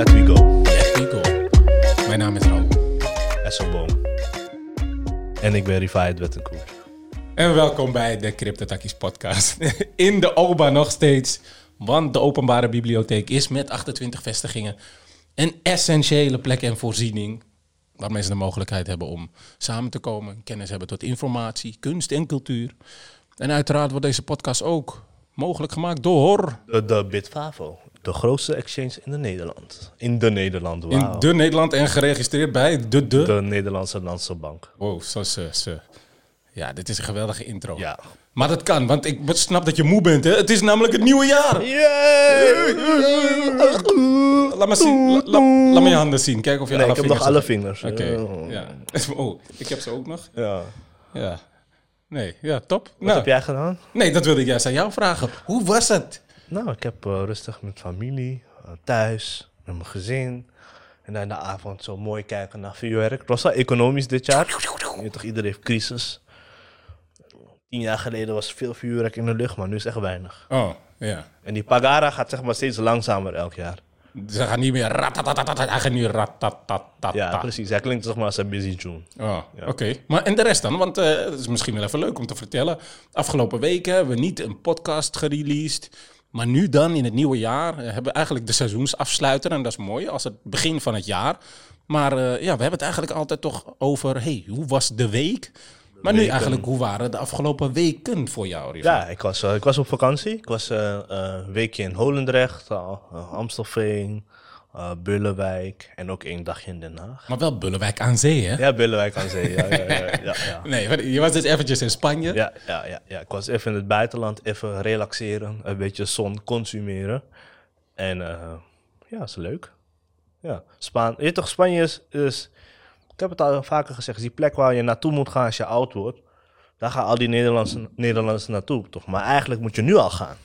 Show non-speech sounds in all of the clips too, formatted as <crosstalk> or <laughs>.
Let we go. Let me go. Mijn naam is Raoul. Esselboom. En ik ben Rifai Wettenkoer. En welkom bij de Cryptotakis podcast. <laughs> In de OBA nog steeds. Want de openbare bibliotheek is met 28 vestigingen een essentiële plek en voorziening. Waar mensen de mogelijkheid hebben om samen te komen. Kennis hebben tot informatie, kunst en cultuur. En uiteraard wordt deze podcast ook mogelijk gemaakt door... De, de Bitfavo. De grootste exchange in de Nederland. In de Nederland, wauw. In de Nederland en geregistreerd bij de de... De Nederlandse Landse Bank. Wow, zo ze. Ja, dit is een geweldige intro. Ja. Maar dat kan, want ik snap dat je moe bent. Hè? Het is namelijk het nieuwe jaar. Laat me, zien, la- la- laat me je handen zien. Kijk of je Nee, alle ik heb nog alle vingers. Oké, ja. <laughs> Oh, ik heb ze ook nog. Ja. Ja. Nee, ja, top. Wat Nou, heb jij gedaan? Nee, dat wilde ik juist aan jou vragen. Hoe was het? Nou, ik heb eh, rustig met familie, eh, thuis, met mijn gezin. En dan in de avond zo mooi kijken naar vuurwerk. Het was wel economisch dit jaar. Je toch, iedereen heeft crisis. Tien jaar geleden was veel vuurwerk in de lucht, maar nu is echt weinig. Oh, ja. En die Pagara gaat zeg maar steeds langzamer elk jaar. Ze gaan niet meer ratatatatata, hij gaat nu ratatatata. Ja, precies. Hij klinkt zeg maar als een busy tune. Oh, oké. Maar en de rest dan? Want eh, het is misschien wel even leuk om te vertellen. Afgelopen weken hebben we niet een podcast gereleased. Maar nu dan, in het nieuwe jaar, eh, hebben we eigenlijk de seizoensafsluiter. En dat is mooi, als het begin van het jaar. Maar eh, ja, we hebben het eigenlijk altijd toch over... hey, hoe was de week? Maar nu eigenlijk, hoe waren de afgelopen weken voor jou, Riva? Ja, ik was, eh, ik was op vakantie. Ik was een weekje in Holendrecht, Amstelveen, uh, Bullenwijk en ook één dagje in Den Haag. Maar wel Bullewijk aan zee, hè? Ja, Bullenwijk aan zee. Ja, ja, ja, ja, ja. <laughs> Nee, je was dus eventjes in Spanje. Ja, ja, ja, ja. Ik was even in het buitenland, even relaxeren, een beetje zon consumeren. En eh, ja, is leuk. Ja, Spaan, je toch, Spanje is, is, ik heb het al vaker gezegd, is die plek waar je naartoe moet gaan als je oud wordt. Daar gaan al die Nederlandse, Nederlanders naartoe, toch? Maar eigenlijk moet je nu al gaan.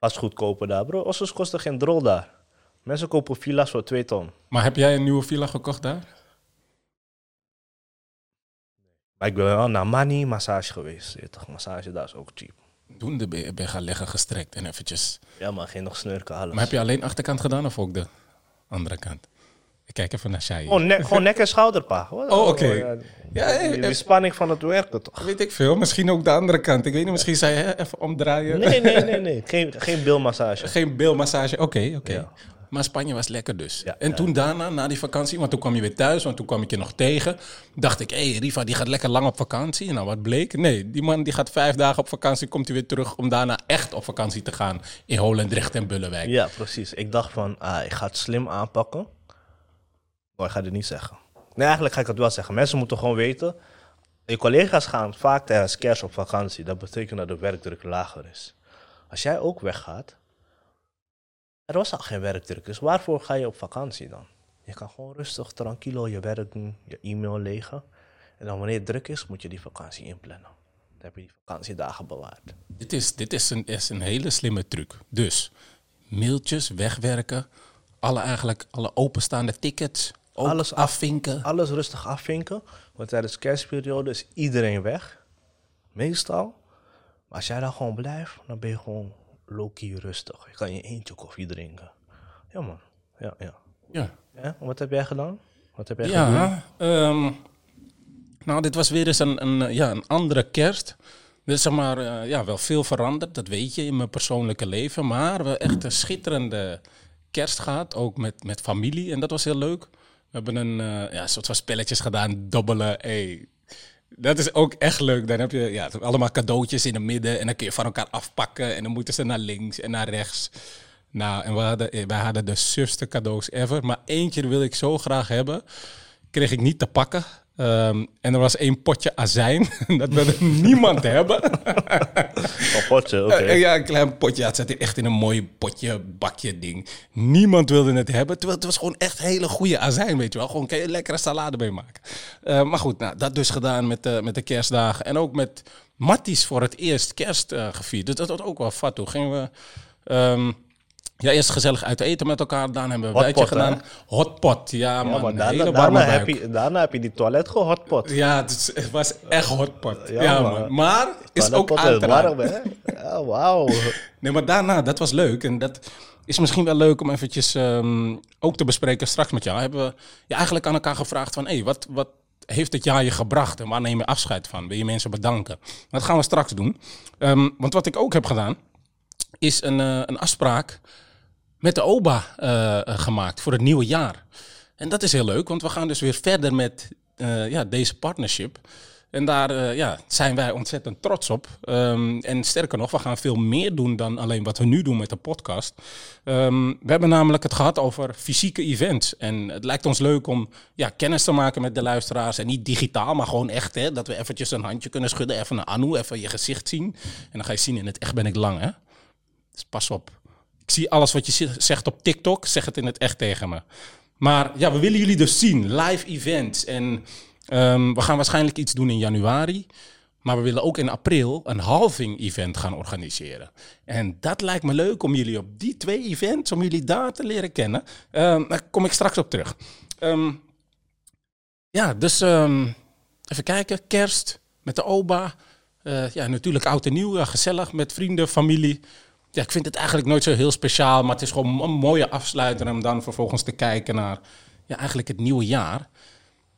Vastgoed kopen daar, bro. Ossos kosten geen drol daar. Mensen kopen villa's voor twee ton. Maar heb jij een nieuwe villa gekocht daar? Maar ik ben wel naar Mani massage geweest. Je toch, massage daar is ook cheap. Ben je, ben je gaan leggen gestrekt en eventjes... Ja, maar geen nog snurken, alles. Maar heb je alleen achterkant gedaan of ook de andere kant? Ik kijk even naar Shai. Gewoon nek, gewoon nek en schouder, pa. <laughs> Oh, oké. Ja, Ja, die, die spanning van het werken, toch? Weet ik veel. Misschien ook de andere kant. Ik weet niet, misschien zei je even omdraaien. Nee, nee, nee, <laughs> nee. Geen, geen bilmassage. Geen beelmassage. Oké, oké. Ja. Maar Spanje was lekker dus. Ja, en ja. toen daarna, na die vakantie, want toen kwam je weer thuis, want toen kwam ik je nog tegen. Dacht ik, hé, hey, Riva, die gaat lekker lang op vakantie. Nou, wat bleek? Nee, die man die gaat vijf dagen op vakantie, komt hij weer terug om daarna echt op vakantie te gaan in Holendrecht en Bullenwijk. Ja, precies. Ik dacht van, ah, ik ga het slim aanpakken. Maar ik ga dit niet zeggen. Nee, eigenlijk ga ik het wel zeggen. Mensen moeten gewoon weten. Je collega's gaan vaak tijdens kerst op vakantie. Dat betekent dat de werkdruk lager is. Als jij ook weggaat, er was al geen werkdruk. Dus waarvoor ga je op vakantie dan? Je kan gewoon rustig, tranquilo je werk doen, je e-mail legen. En dan wanneer het druk is, moet je die vakantie inplannen. Dan heb je die vakantiedagen bewaard. Dit, is, dit is, een, is een hele slimme truc. Dus mailtjes wegwerken, alle, eigenlijk, alle openstaande tickets Alles af- afvinken. alles rustig afvinken. Want tijdens de kerstperiode is iedereen weg. Meestal. Maar als jij daar gewoon blijft, dan ben je gewoon low-key rustig. Je kan je eentje koffie drinken. Ja, man. Ja, ja. Ja. ja? Wat heb jij gedaan? Wat heb jij gedaan? Ja, ehm, nou, dit was weer eens een, een, ja, een andere kerst. Er is zeg maar, eh, ja, wel veel veranderd, dat weet je, in mijn persoonlijke leven. Maar we hebben echt een schitterende kerst gehad, ook met, met familie. En dat was heel leuk. We hebben een eh, ja, soort van spelletjes gedaan, dobbelen. Hey, dat is ook echt leuk. Dan heb je ja, allemaal cadeautjes in het midden en dan kun je van elkaar afpakken. En dan moeten ze naar links en naar rechts. Nou, en we hadden, eh, wij hadden de sufste cadeaus ever. Maar eentje wil ik zo graag hebben. Kreeg ik niet te pakken. Ehm, en er was één potje azijn. <laughs> dat wilde niemand hebben. Een potje, oké. Eh, Ja, een klein potje. Ja, het zat echt in een mooi potje, bakje ding. Niemand wilde het hebben. Terwijl het was gewoon echt hele goede azijn, weet je wel. Gewoon kan je lekkere salade mee maken. Eh, maar goed, nou, dat dus gedaan met, de met de kerstdagen. En ook met Matties voor het eerst kerst eh, gevierd. Dus dat was ook wel fat. Toen gingen we... ehm, ja, eerst gezellig uit eten met elkaar. Daarna hebben we een Hotpot, wijtje gedaan. Hotpot, ja, Ja, man. maar daarna, hele daarna, warme heb buik. je, daarna heb je die toilet gehotpot. Ja, het, was echt hotpot. Ja, Ja, man. man. Maar is ook aan te warm, hè? Ja, wauw. <laughs> Nee, maar daarna, dat was leuk. En dat, is misschien wel leuk om eventjes ehm, ook te bespreken straks met jou. Hebben we je eigenlijk aan elkaar gevraagd van, hé, wat, wat heeft het jaar je gebracht en waar neem je afscheid van? Wil je mensen bedanken? Dat gaan we straks doen. Ehm, want wat ik ook heb gedaan, is een, eh, een afspraak met de OBA eh, eh, gemaakt voor het nieuwe jaar. En dat is heel leuk, want we gaan dus weer verder met eh, ja, deze partnership. En daar ja, zijn wij ontzettend trots op. Ehm, en sterker nog, we gaan veel meer doen dan alleen wat we nu doen met de podcast. Ehm, we hebben namelijk het gehad over fysieke events. En het lijkt ons leuk om ja, kennis te maken met de luisteraars. En niet digitaal, maar gewoon echt. Hè, dat we eventjes een handje kunnen schudden. Even een Anu, even je gezicht zien. En dan ga je zien, in het echt ben ik lang. Hè? Dus pas op. Ik zie alles wat je zegt op TikTok, zeg het in het echt tegen me. Maar ja, we willen jullie dus zien. Live events. En ehm, we gaan waarschijnlijk iets doen in januari. Maar we willen ook in april een halving event gaan organiseren. En dat lijkt me leuk om jullie op die twee events, om jullie daar te leren kennen. Ehm, daar kom ik straks op terug. Ehm, ja, dus even kijken. Kerst met de oba. Eh, ja, natuurlijk oud en nieuw. gezellig met vrienden, familie. Ja, ik vind het eigenlijk nooit zo heel speciaal. Maar het is gewoon een mooie afsluiter om dan vervolgens te kijken naar ja, eigenlijk het nieuwe jaar.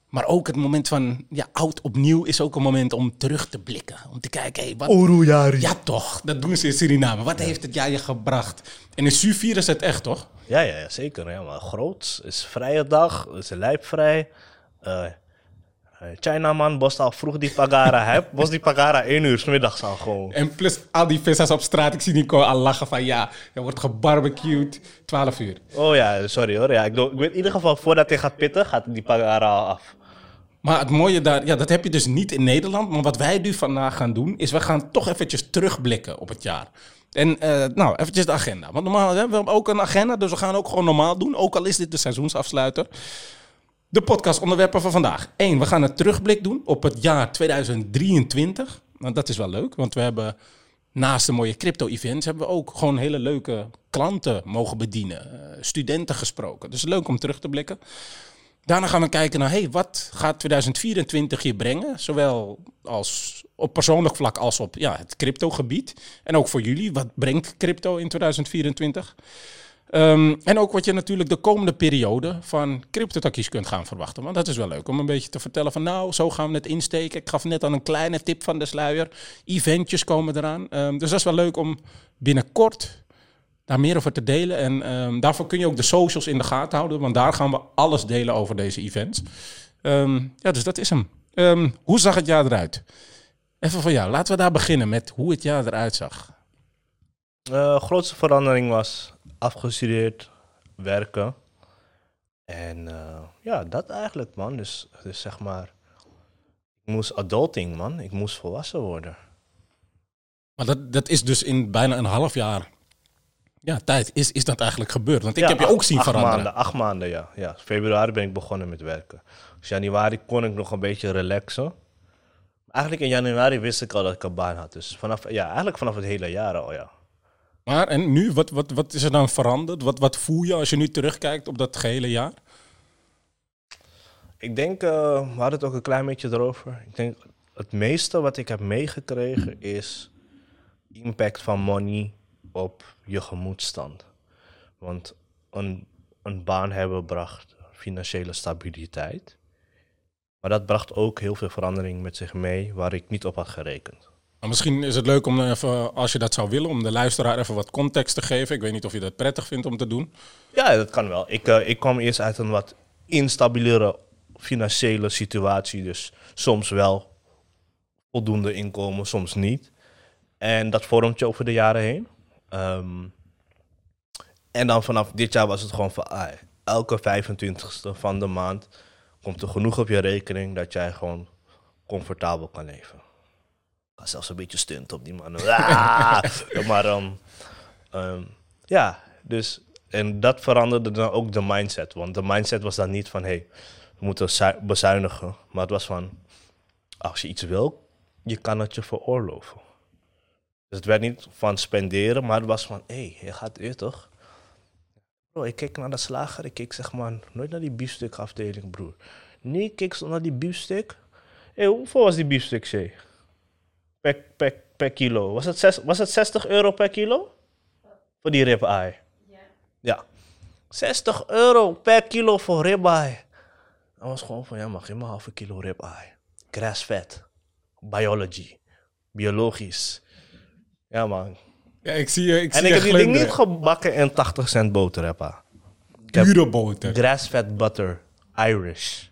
Maar ook het moment van ja, oud opnieuw is ook een moment om terug te blikken. Om te kijken, hé, wat, Oeroejari. ja, toch. Dat doen ze in Suriname. Wat heeft het jaar je gebracht? En in Su vieren ze het echt, toch? Ja, ja, ja, zeker. Ja, maar groot. is vrije dag, is lijpvrij. Eh eh, Chinaman bost al vroeg die pagara. Hij bost die pagara één uur 's middags al gewoon. En plus al die vissers op straat. Ik zie Nico al lachen van ja, er wordt gebarbecued. 12 uur. Oh ja, sorry hoor. Ja, ik, doe- ik weet in ieder geval, voordat hij gaat pitten, gaat die pagara al af. Maar het mooie daar, ja, dat heb je dus niet in Nederland. Maar wat wij nu vandaag gaan doen, is we gaan toch eventjes terugblikken op het jaar. En eh, nou, eventjes de agenda. Want normaal hè, we hebben ook een agenda, dus we gaan ook gewoon normaal doen. Ook al is dit de seizoensafsluiter. De podcastonderwerpen van vandaag. Eén, we gaan een terugblik doen op het jaar 2023. Nou, dat is wel leuk, want we hebben naast de mooie crypto-events... hebben we ook gewoon hele leuke klanten mogen bedienen. eh, studenten gesproken. Dus leuk om terug te blikken. Daarna gaan we kijken naar, hey, wat gaat 2024 je brengen? Zowel als op persoonlijk vlak als op ja, het cryptogebied. En ook voor jullie, wat brengt crypto in 2024? Ehm, en ook wat je natuurlijk de komende periode van cryptotakkies kunt gaan verwachten. Want dat is wel leuk om een beetje te vertellen van nou, zo gaan we het insteken. Ik gaf net al een kleine tip van de sluier. Eventjes komen eraan. Ehm, dus dat is wel leuk om binnenkort daar meer over te delen. En ehm, daarvoor kun je ook de socials in de gaten houden, want daar gaan we alles delen over deze events. Ja, dus dat is hem. Hoe zag het jaar eruit? Even van jou, laten we daar beginnen met hoe het jaar eruit zag. Eh grootste verandering was afgestudeerd, werken. En eh, ja, dat eigenlijk, man. Dus, dus zeg maar, ik moest adulting, man. Ik moest volwassen worden. Maar dat, dat is dus in bijna een half jaar ja, tijd is, is dat eigenlijk gebeurd. Want ik Ja, heb je ook zien acht veranderen. Maanden, acht maanden, ja. ja. Februari ben ik begonnen met werken. Dus januari kon ik nog een beetje relaxen. Eigenlijk in januari wist ik al dat ik een baan had. Dus vanaf, ja, eigenlijk vanaf het hele jaar al, ja. Maar en nu, wat, wat, wat is er dan veranderd? Wat, wat voel je als je nu terugkijkt op dat gehele jaar? Ik denk, eh, we hadden het ook een klein beetje erover. Ik denk, het meeste wat ik heb meegekregen is impact van money op je gemoedstand. Want een, een baan hebben bracht financiële stabiliteit. Maar dat bracht ook heel veel verandering met zich mee waar ik niet op had gerekend. Nou, misschien is het leuk om even, als je dat zou willen, om de luisteraar even wat context te geven. Ik weet niet of je dat prettig vindt om te doen. Ja, dat kan wel. Ik, eh, ik kwam eerst uit een wat instabielere financiële situatie. Dus soms wel voldoende inkomen, soms niet. En dat vormt je over de jaren heen. Ehm, en dan vanaf dit jaar was het gewoon van... ah, elke 25ste van de maand komt er genoeg op je rekening... dat jij gewoon comfortabel kan leven. Zelfs een beetje stunt op die man. <laughs> Ah! maar ehm, ja, dus en dat veranderde dan ook de mindset. Want de mindset was dan niet van, hé, hey, we moeten zu- bezuinigen. Maar het was van, als je iets wil, je kan het je veroorloven. Dus het werd niet van spenderen, maar het was van, hé, hey, je gaat weer toch? Bro, ik keek naar de slager, ik keek zeg maar nooit naar die biefstukafdeling, broer. Nu ik keek naar die biefstuk. Hé, hoeveel was die biefstuk, Shay? Per, per, per kilo. Was het, zes, was het 60 euro per kilo? Voor die rib eye. Ja. 60 euro per kilo voor ribeye. Dat was gewoon van, ja maar geef me halve kilo ribeye. Grass-fed. Biology. Biologisch. Ja man. Ja, ik zie je, ik En zie ik je heb die ding niet gebakken in 80 cent boter, hè, pa. Pure boter. Butter. Irish.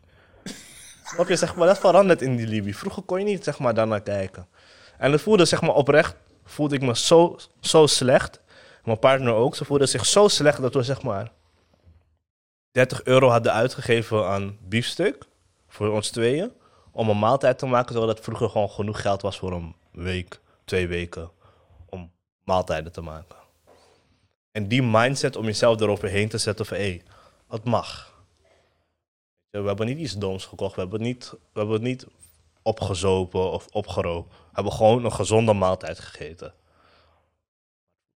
<laughs> Snap je, zeg maar, dat verandert in die Libië. Vroeger kon je niet, zeg maar, daarnaar kijken. En het voelde, zeg maar, oprecht, voelde ik me zo, zo slecht. Mijn partner ook. Ze voelde zich zo slecht dat we, zeg maar, 30 euro hadden uitgegeven aan biefstuk. Voor ons tweeën. Om een maaltijd te maken, terwijl dat vroeger gewoon genoeg geld was voor een week, twee weken. Om maaltijden te maken. En die mindset om jezelf eroverheen te zetten van, hé, hey, het mag. We hebben niet iets doms gekocht. We hebben niet, we hebben niet opgezopen of opgerookt. We hebben gewoon een gezonde maaltijd gegeten.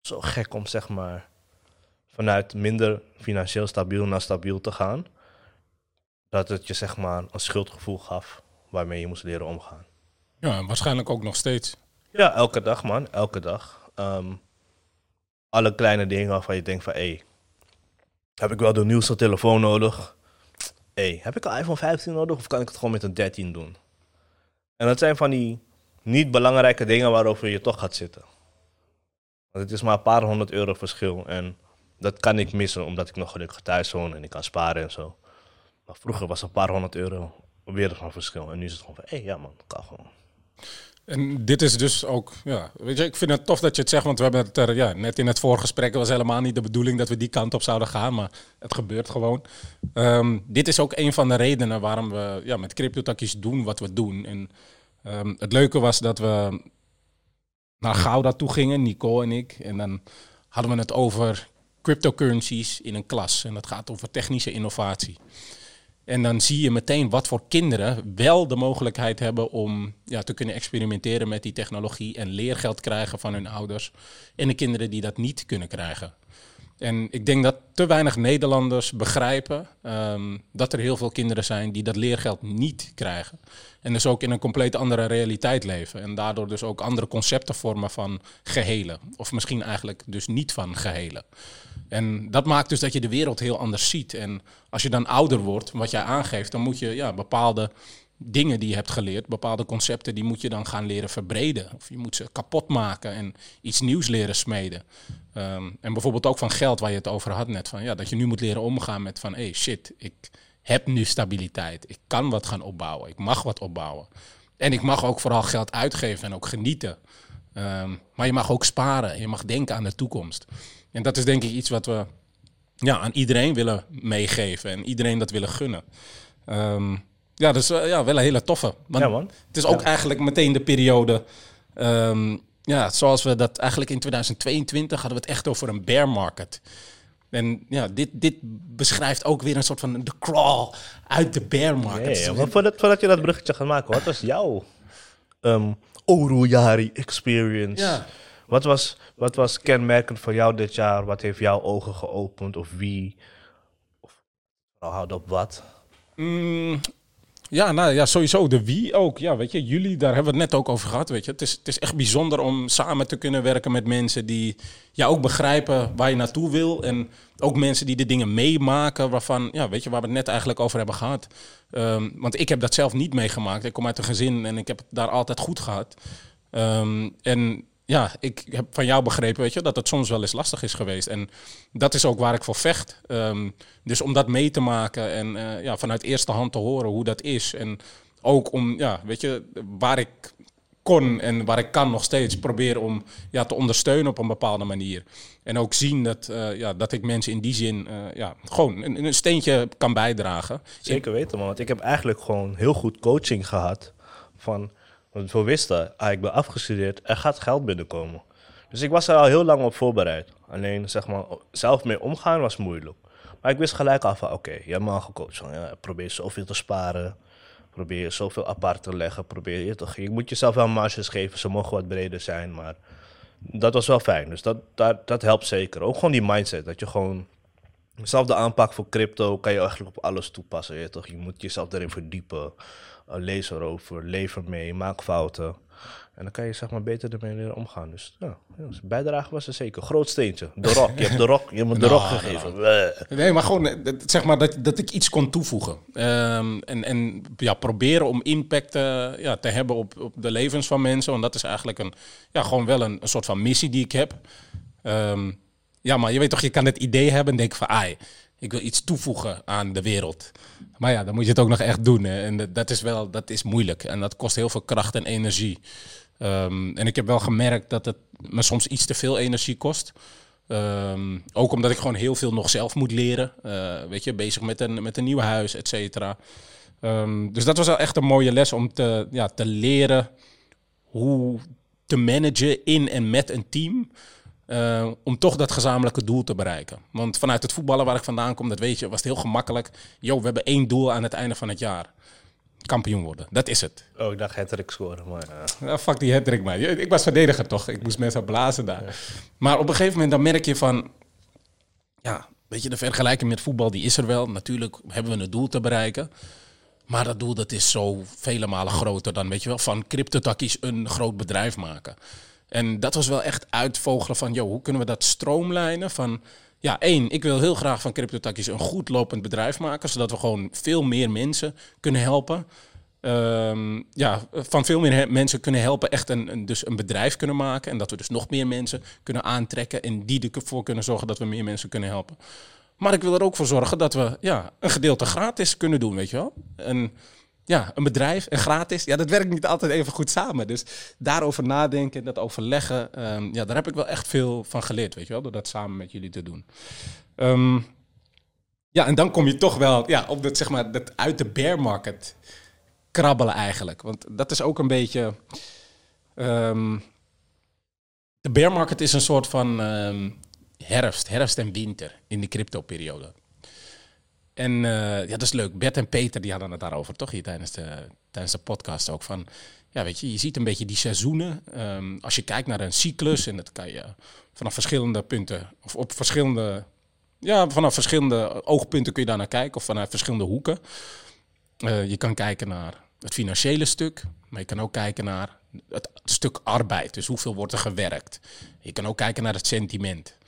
Zo gek om zeg maar vanuit minder financieel stabiel naar stabiel te gaan. Dat het je zeg maar een schuldgevoel gaf waarmee je moest leren omgaan. Ja, waarschijnlijk ook nog steeds. Ja, elke dag man, elke dag. Ehm, alle kleine dingen waarvan je denkt van, hé, hey, heb ik wel de nieuwste telefoon nodig? hey, heb ik een iPhone 15 nodig of kan ik het gewoon met een 13 doen? En dat zijn van die niet belangrijke dingen waarover je toch gaat zitten. Want het is maar een paar honderd euro verschil en dat kan ik missen omdat ik nog gelukkig thuis woon en ik kan sparen en zo. Maar vroeger was een paar honderd euro weer een verschil en nu is het gewoon van, hé, hey, ja man, kan gewoon. En dit is dus ook, ja, weet je, ik vind het tof dat je het zegt, want we hebben het er, ja, net in het voorgesprek was helemaal niet de bedoeling dat we die kant op zouden gaan, maar het gebeurt gewoon. Ehm, dit is ook een van de redenen waarom we ja, met CryptoTakkies doen wat we doen. En ehm, het leuke was dat we naar Gouda toe gingen, Nicole en ik, en dan hadden we het over cryptocurrencies in een klas. En dat gaat over technische innovatie. En dan zie je meteen wat voor kinderen wel de mogelijkheid hebben om ja, te kunnen experimenteren met die technologie en leergeld krijgen van hun ouders. En de kinderen die dat niet kunnen krijgen. En ik denk dat te weinig Nederlanders begrijpen ehm, dat er heel veel kinderen zijn die dat leergeld niet krijgen. En dus ook in een compleet andere realiteit leven. En daardoor dus ook andere concepten vormen van gehelen. Of misschien eigenlijk dus niet van gehelen. En dat maakt dus dat je de wereld heel anders ziet. En als je dan ouder wordt, wat jij aangeeft, dan moet je ja, bepaalde dingen die je hebt geleerd, bepaalde concepten, die moet je dan gaan leren verbreden. Of je moet ze kapot maken en iets nieuws leren smeden. Um, en bijvoorbeeld ook van geld, waar je het over had net. Van, ja, dat je nu moet leren omgaan met van, hey shit, ik heb nu stabiliteit. Ik kan wat gaan opbouwen. Ik mag wat opbouwen. En ik mag ook vooral geld uitgeven en ook genieten. Um, maar je mag ook sparen. Je mag denken aan de toekomst. En dat is denk ik iets wat we ja, aan iedereen willen meegeven. En iedereen dat willen gunnen. Um, ja, dus uh, ja, wel een hele toffe. Want ja, man. Het is ook ja. eigenlijk meteen de periode... Um, ja, zoals we dat eigenlijk in 2022 hadden we het echt over een bear market. En ja, dit, dit beschrijft ook weer een soort van de crawl uit de bear market. Ja, maar voordat, voordat je dat bruggetje gaat maken, wat was jouw um, Oruyari experience? Ja. Wat, was, wat was kenmerkend voor jou dit jaar? Wat heeft jouw ogen geopend? Of wie? Of houd op wat? Mm, ja, nou ja, sowieso de wie ook. Ja, weet je, jullie, daar hebben we het net ook over gehad. Weet je, het is, het is echt bijzonder om samen te kunnen werken met mensen die ja, ook begrijpen waar je naartoe wil. En ook mensen die de dingen meemaken waarvan, ja, weet je, waar we het net eigenlijk over hebben gehad. Um, want ik heb dat zelf niet meegemaakt. Ik kom uit een gezin en ik heb het daar altijd goed gehad. Um, en ja, ik heb van jou begrepen, weet je, dat het soms wel eens lastig is geweest. En dat is ook waar ik voor vecht. Um, dus om dat mee te maken en uh, ja, vanuit eerste hand te horen hoe dat is. En ook om, ja, weet je, waar ik kon en waar ik kan nog steeds proberen om ja, te ondersteunen op een bepaalde manier. En ook zien dat, uh, ja, dat ik mensen in die zin uh, ja, gewoon een, een, steentje kan bijdragen. Zeker weten, man. Want ik heb eigenlijk gewoon heel goed coaching gehad van... Want we wisten, ah, ik ben afgestudeerd, er gaat geld binnenkomen. Dus ik was er al heel lang op voorbereid. Alleen, zeg maar, zelf mee omgaan was moeilijk. Maar ik wist gelijk af van, oké, je hebt me. Van, ja, probeer zoveel te sparen. Probeer zoveel apart te leggen. Probeer je toch, je moet jezelf wel marges geven. Ze mogen wat breder zijn, maar dat was wel fijn. Dus dat, dat, dat helpt zeker. Ook gewoon die mindset, dat je gewoon... Zelfde aanpak voor crypto kan je eigenlijk op alles toepassen. Je, toch? je moet jezelf erin verdiepen. Uh, lees erover, lever mee, maak fouten. En dan kan je zeg maar beter ermee leren omgaan. Dus ja, ja dus bijdrage was er zeker. Groot steentje. De <laughs> rok. Je hebt de rok, je hebt me de rok Nou, gegeven. Bleh. Nee, maar gewoon eh, dat- zeg maar dat, dat ik iets kon toevoegen. Ehm, en en ja, proberen om impact eh, ja, te hebben op, op de levens van mensen. Want dat is eigenlijk een, ja, gewoon wel een, een soort van missie die ik heb. Ehm, ja, maar je weet toch, je kan het idee hebben en denken van... Ai, ik wil iets toevoegen aan de wereld. Maar ja, dan moet je het ook nog echt doen. En dat- dat is wel dat is moeilijk. En dat kost heel veel kracht en energie. Ehm, en ik heb wel gemerkt dat het me soms iets te veel energie kost. Ehm, ook omdat ik gewoon heel veel nog zelf moet leren. Eh, weet je, bezig met een, met een nieuw huis, et cetera. Ehm, dus dat was wel echt een mooie les om te, ja, te leren hoe te managen in en met een team. Eh, om toch dat gezamenlijke doel te bereiken. Want vanuit het voetballen waar ik vandaan kom, dat weet je, was het heel gemakkelijk. Yo, we hebben één doel aan het einde van het jaar. Kampioen worden. Dat is het. Oh, ik dacht hat scoren. Maar ja. Ja, fuck die hattrick, man. Ik was verdediger toch? Ik moest mensen blazen daar. Maar op een gegeven moment dan merk je van... Ja, weet je, de vergelijking met voetbal die is er wel. Natuurlijk hebben we een doel te bereiken. Maar dat doel dat is zo vele malen groter dan, weet je wel, van cryptotakkies een groot bedrijf maken. En dat was wel echt uitvogelen van, joh, hoe kunnen we dat stroomlijnen van... Ja, één, ik wil heel graag van cryptotakkies een goed lopend bedrijf maken, zodat we gewoon veel meer mensen kunnen helpen. Ehm, ja, van veel meer mensen kunnen helpen, echt een, een, dus een bedrijf kunnen maken. En dat we dus nog meer mensen kunnen aantrekken en die ervoor kunnen zorgen dat we meer mensen kunnen helpen. Maar ik wil er ook voor zorgen dat we ja, een gedeelte gratis kunnen doen, weet je wel. En ja, een bedrijf en gratis, ja, dat werkt niet altijd even goed samen. Dus daarover nadenken, dat overleggen, ehm, ja, daar heb ik wel echt veel van geleerd, weet je wel, door dat samen met jullie te doen. Ehm, ja, en dan kom je toch wel ja, op dat, zeg maar, dat uit de bear market krabbelen eigenlijk. Want dat is ook een beetje... ehm, de bear market is een soort van herfst, herfst en winter in de crypto-periode. En eh, ja, dat is leuk. Bert en Peter die hadden het daarover, toch? Hier tijdens de, tijdens de podcast ook. Van, ja, weet je, je ziet een beetje die seizoenen. Ehm, als je kijkt naar een cyclus, en dat kan je vanaf verschillende punten, of op verschillende, ja, vanaf verschillende oogpunten kun je daar naar kijken, of vanuit verschillende hoeken. Eh, je kan kijken naar het financiële stuk, maar je kan ook kijken naar het stuk arbeid. Dus hoeveel wordt er gewerkt. Je kan ook kijken naar het sentiment.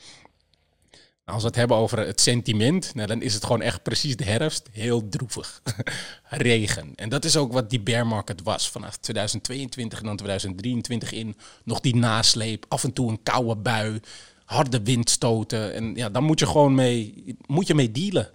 Als we het hebben over het sentiment, nou, dan is het gewoon echt precies de herfst. Heel droevig. <laughs> Regen. En dat is ook wat die bear market was. Vanaf 2022 en dan 2023 in. Nog die nasleep. Af en toe een koude bui. Harde windstoten. En ja, dan moet je gewoon mee, moet je mee dealen.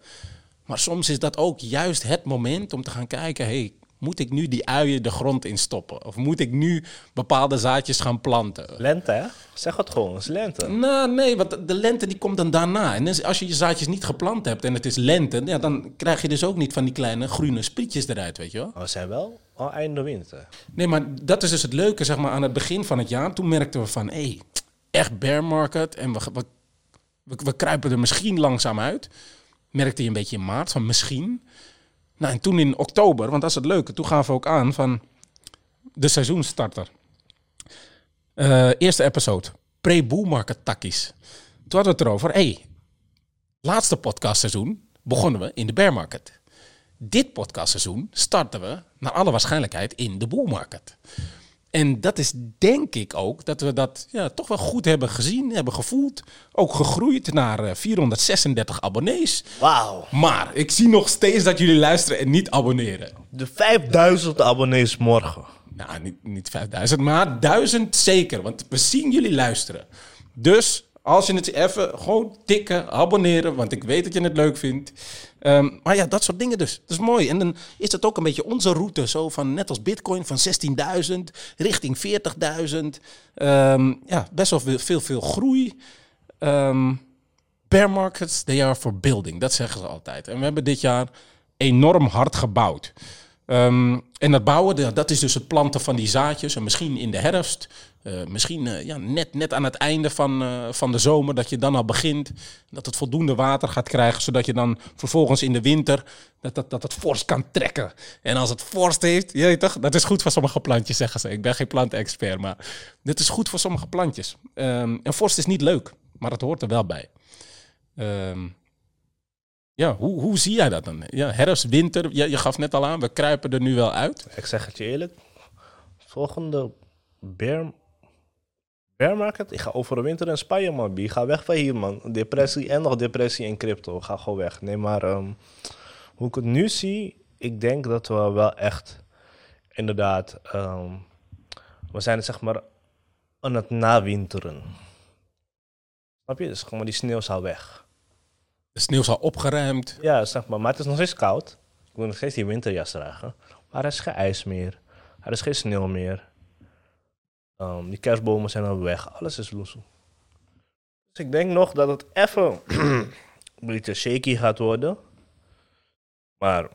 Maar soms is dat ook juist het moment om te gaan kijken... Hey, moet ik nu die uien de grond in stoppen? Of moet ik nu bepaalde zaadjes gaan planten? Lente, hè? Zeg het gewoon, het is lente. Nou, nee, want de lente die komt dan daarna. En dus als je je zaadjes niet geplant hebt en het is lente... Ja, dan krijg je dus ook niet van die kleine groene sprietjes eruit, weet je wel? Maar we zijn wel al einde winter. Nee, maar dat is dus het leuke, zeg maar, aan het begin van het jaar. Toen merkten we van, hé, hey, echt bear market. En we, we, we, we kruipen er misschien langzaam uit. Merkte je een beetje in maart, van misschien. Nou, en toen in oktober, want dat is het leuke. Toen gaven we ook aan van de seizoenstarter. Eh, eerste episode, pre-bull market takkies. Toen hadden we het erover, hey, laatste podcastseizoen begonnen we in de bear market. Dit podcastseizoen starten we naar alle waarschijnlijkheid in de bull market. En dat is denk ik ook dat we dat ja, toch wel goed hebben gezien, hebben gevoeld. Ook gegroeid naar eh, 436 abonnees. Wauw. Maar ik zie nog steeds dat jullie luisteren en niet abonneren. De 5000 abonnees morgen. Nou, niet, niet 5000, maar 1000 zeker. Want we zien jullie luisteren. Dus als je het even gewoon tikken, abonneren, want ik weet dat je het leuk vindt. Ehm, maar ja, dat soort dingen dus. Dat is mooi. En dan is het ook een beetje onze route, zo van net als Bitcoin van 16.000 richting 40.000. Ehm, ja, best wel veel, veel, veel groei. Ehm, bear markets, they are for building. Dat zeggen ze altijd. En we hebben dit jaar enorm hard gebouwd. En dat bouwen, dat is dus het planten van die zaadjes. En misschien in de herfst, eh, misschien eh, ja, net, net aan het einde van, eh, van de zomer, dat je dan al begint. Dat het voldoende water gaat krijgen, zodat je dan vervolgens in de winter, dat, dat, dat het vorst kan trekken. En als het vorst heeft, je toch, dat is goed voor sommige plantjes, zeggen ze. Ik ben geen plantexpert, maar dit is goed voor sommige plantjes. Ehm, en vorst is niet leuk, maar het hoort er wel bij. Ehm, ja, hoe, hoe zie jij dat dan? Ja, herfst, winter, je, je gaf net al aan, we kruipen er nu wel uit. Ik zeg het je eerlijk. Volgende bear, bear market? Ik ga over de winter in Spanje, man. B. Ga weg van hier, man. Depressie en nog depressie in crypto. Ga gewoon weg. Nee, maar ehm, hoe ik het nu zie, ik denk dat we wel echt inderdaad, ehm, we zijn zeg maar aan het nawinteren. Snap je? Dus gewoon die sneeuw is al weg. De sneeuw is al opgeruimd. Ja, zeg maar. Maar het is nog steeds koud. Ik moet nog steeds die winterjas dragen. Maar er is geen ijs meer. Er is geen sneeuw meer. Ehm, die kerstbomen zijn al weg. Alles is loesoe. Dus ik denk nog dat het even een beetje shaky gaat worden. Maar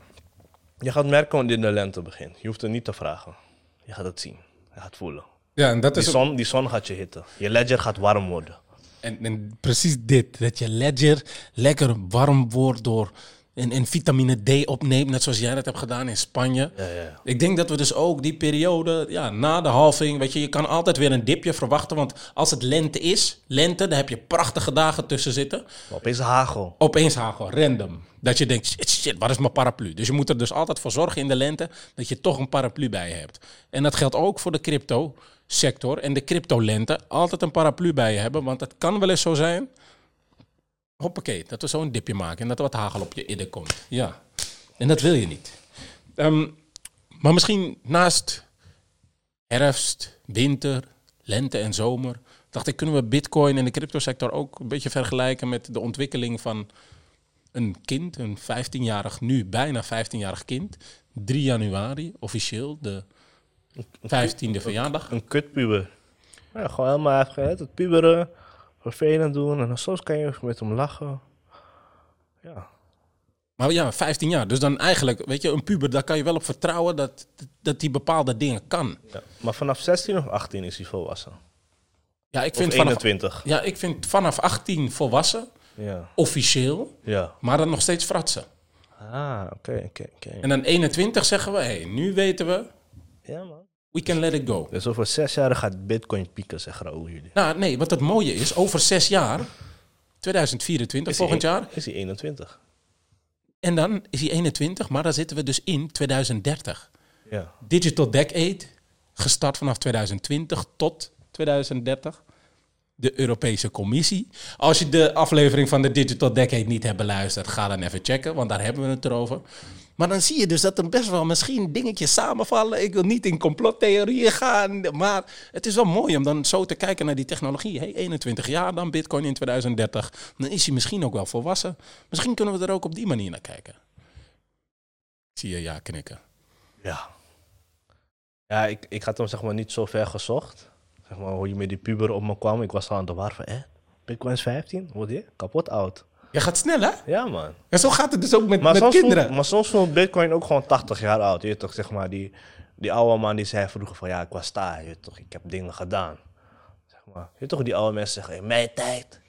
je gaat merken wanneer de lente begint. Je hoeft het niet te vragen. Je gaat het zien. Je gaat voelen. Ja, en dat Die is ook- zon, die zon gaat je hitten. Je ledger gaat warm worden. En, en precies dit, dat je ledger lekker warm wordt door en, en vitamine D opneemt, net zoals jij dat hebt gedaan in Spanje. Ja, ja. Ik denk dat we dus ook die periode, ja, na de halving, weet je, je kan altijd weer een dipje verwachten, want als het lente is, lente, dan heb je prachtige dagen tussen zitten. Maar opeens hagel. Opeens hagel, random. Dat je denkt, shit, shit, wat is mijn paraplu? Dus je moet er dus altijd voor zorgen in de lente dat je toch een paraplu bij je hebt. En dat geldt ook voor de crypto sector en de crypto lente. Altijd een paraplu bij je hebben, want het kan wel eens zo zijn. Hoppakee, dat we zo'n dipje maken en dat er wat hagel op je idee komt. Ja, en dat wil je niet. Ehm, maar misschien naast herfst, winter, lente en zomer, dacht ik, kunnen we bitcoin en de cryptosector ook een beetje vergelijken met de ontwikkeling van een kind, een 15-jarig, nu bijna 15-jarig kind. 3 januari, officieel, de 15e verjaardag. Een kutpuber. Ja, gewoon helemaal even het puberen, vervelend doen. En dan soms kan je met hem lachen. Ja, Maar ja, 15 jaar. Dus dan eigenlijk, weet je, een puber, daar kan je wel op vertrouwen dat, dat die bepaalde dingen kan. ja. Maar vanaf 16 of 18 is hij volwassen. Ja, ik Of vind, vanaf, 21. ja, ik vind vanaf 18 volwassen, Ja. officieel, Ja. maar dan nog steeds fratsen. Ah, oké, oké, oké. En dan 21 zeggen we, hé, hey, nu weten we, Ja, man. We can let it go. Dus over zes jaar gaat bitcoin pieken, zeggen Raoul jullie. Nou, nee, wat het mooie is, over zes jaar, 2024 Is hij volgend een- jaar, Is hij 21? en dan is hij 21, maar dan zitten we dus in 2030. Ja. Digital Decade, gestart vanaf 2020 tot 2030. De Europese Commissie. Als je de aflevering van de Digital Decade niet hebt beluisterd, ga dan even checken, want daar hebben we het erover. Maar dan zie je dus dat er best wel misschien dingetjes samenvallen. Ik wil niet in complottheorieën gaan, maar het is wel mooi om dan zo te kijken naar die technologie. Hey, 21 jaar dan Bitcoin in 2030. Dan is hij misschien ook wel volwassen. Misschien kunnen we er ook op die manier naar kijken. Zie je ja knikken. Ja. Ja, ik, ik had hem zeg maar niet zo ver gezocht. Zeg maar hoe je met die puber op me kwam. Ik was al aan de war van, eh, bitcoin is 15? Word je? Kapot oud. Je gaat snel, hè? Ja, man. En zo gaat het dus ook met, Maar met kinderen. maar soms voelt bitcoin ook gewoon 80 jaar oud. Je weet toch, zeg maar, die, die oude man die zei vroeger van, ja, ik was daar. Je weet toch, ik heb dingen gedaan. Zeg maar. Je weet toch, die oude mensen zeggen, in mijn tijd.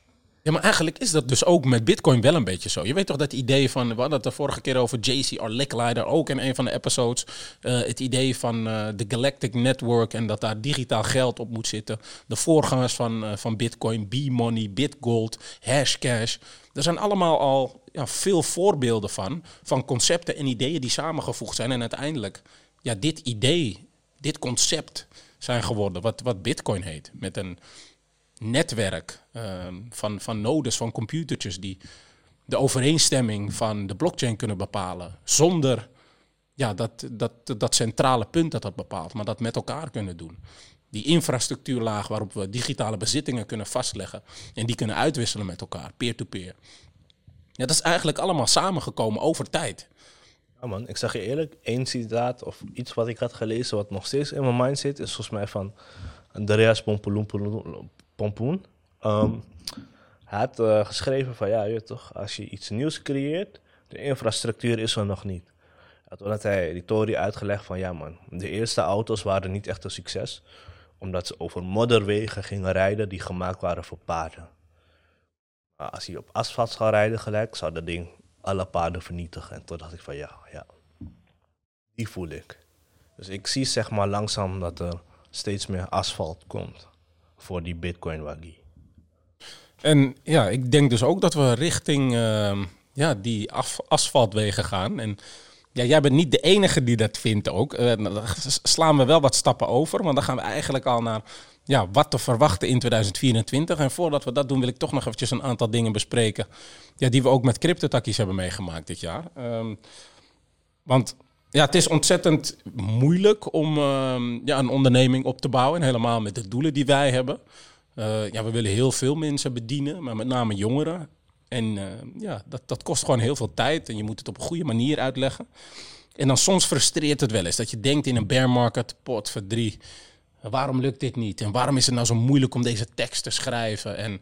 Ja, maar eigenlijk is dat dus ook met Bitcoin wel een beetje zo. Je weet toch dat idee van, we hadden het de vorige keer over JCR Licklider, ook in een van de episodes. Eh, het idee van eh, de Galactic Network en dat daar digitaal geld op moet zitten. De voorgangers van, eh, van Bitcoin, B-Money, Bitgold, Hashcash. Er zijn allemaal al ja, veel voorbeelden van, van concepten en ideeën die samengevoegd zijn. En uiteindelijk, ja, dit idee, dit concept zijn geworden, wat, wat Bitcoin heet. Met een netwerk ehm, van, van nodes, van computertjes die de overeenstemming van de blockchain kunnen bepalen. Zonder ja, dat, dat, dat centrale punt dat dat bepaalt, maar dat met elkaar kunnen doen. Die infrastructuurlaag waarop we digitale bezittingen kunnen vastleggen en die kunnen uitwisselen met elkaar, peer-to-peer. Ja, dat is eigenlijk allemaal samengekomen over tijd. Ja man, ik zeg je eerlijk, één citaat of iets wat ik had gelezen wat nog steeds in mijn mind zit, is volgens mij van Andreas Pompoen. Pompoen. Ehm, hij had eh, geschreven van, ja, je toch, als je iets nieuws creëert, de infrastructuur is er nog niet. Ja, toen had hij die uitgelegd van, ja man, de eerste auto's waren niet echt een succes, omdat ze over modderwegen gingen rijden die gemaakt waren voor paarden. Maar als hij op asfalt zou rijden gelijk, zou dat ding alle paarden vernietigen. En toen dacht ik van ja, ja, die voel ik. Dus ik zie zeg maar langzaam dat er steeds meer asfalt komt voor die bitcoin waggie. En ja, ik denk dus ook dat we richting ehm, ja, die af, asfaltwegen gaan. En ja, jij bent niet de enige die dat vindt ook. Uh, dan slaan we wel wat stappen over, want dan gaan we eigenlijk al naar ja, wat te verwachten in 2024. En voordat we dat doen, wil ik toch nog eventjes een aantal dingen bespreken. Ja, die we ook met CryptoTakkies hebben meegemaakt dit jaar. Um, want ja, het is ontzettend moeilijk om um, ja, een onderneming op te bouwen. En helemaal met de doelen die wij hebben. Uh, ja, we willen heel veel mensen bedienen, maar met name jongeren. En uh, ja, dat, dat kost gewoon heel veel tijd. En je moet het op een goede manier uitleggen. En dan soms frustreert het wel eens. Dat je denkt in een bear market, pot voor drie Waarom lukt dit niet? En waarom is het nou zo moeilijk om deze tekst te schrijven? En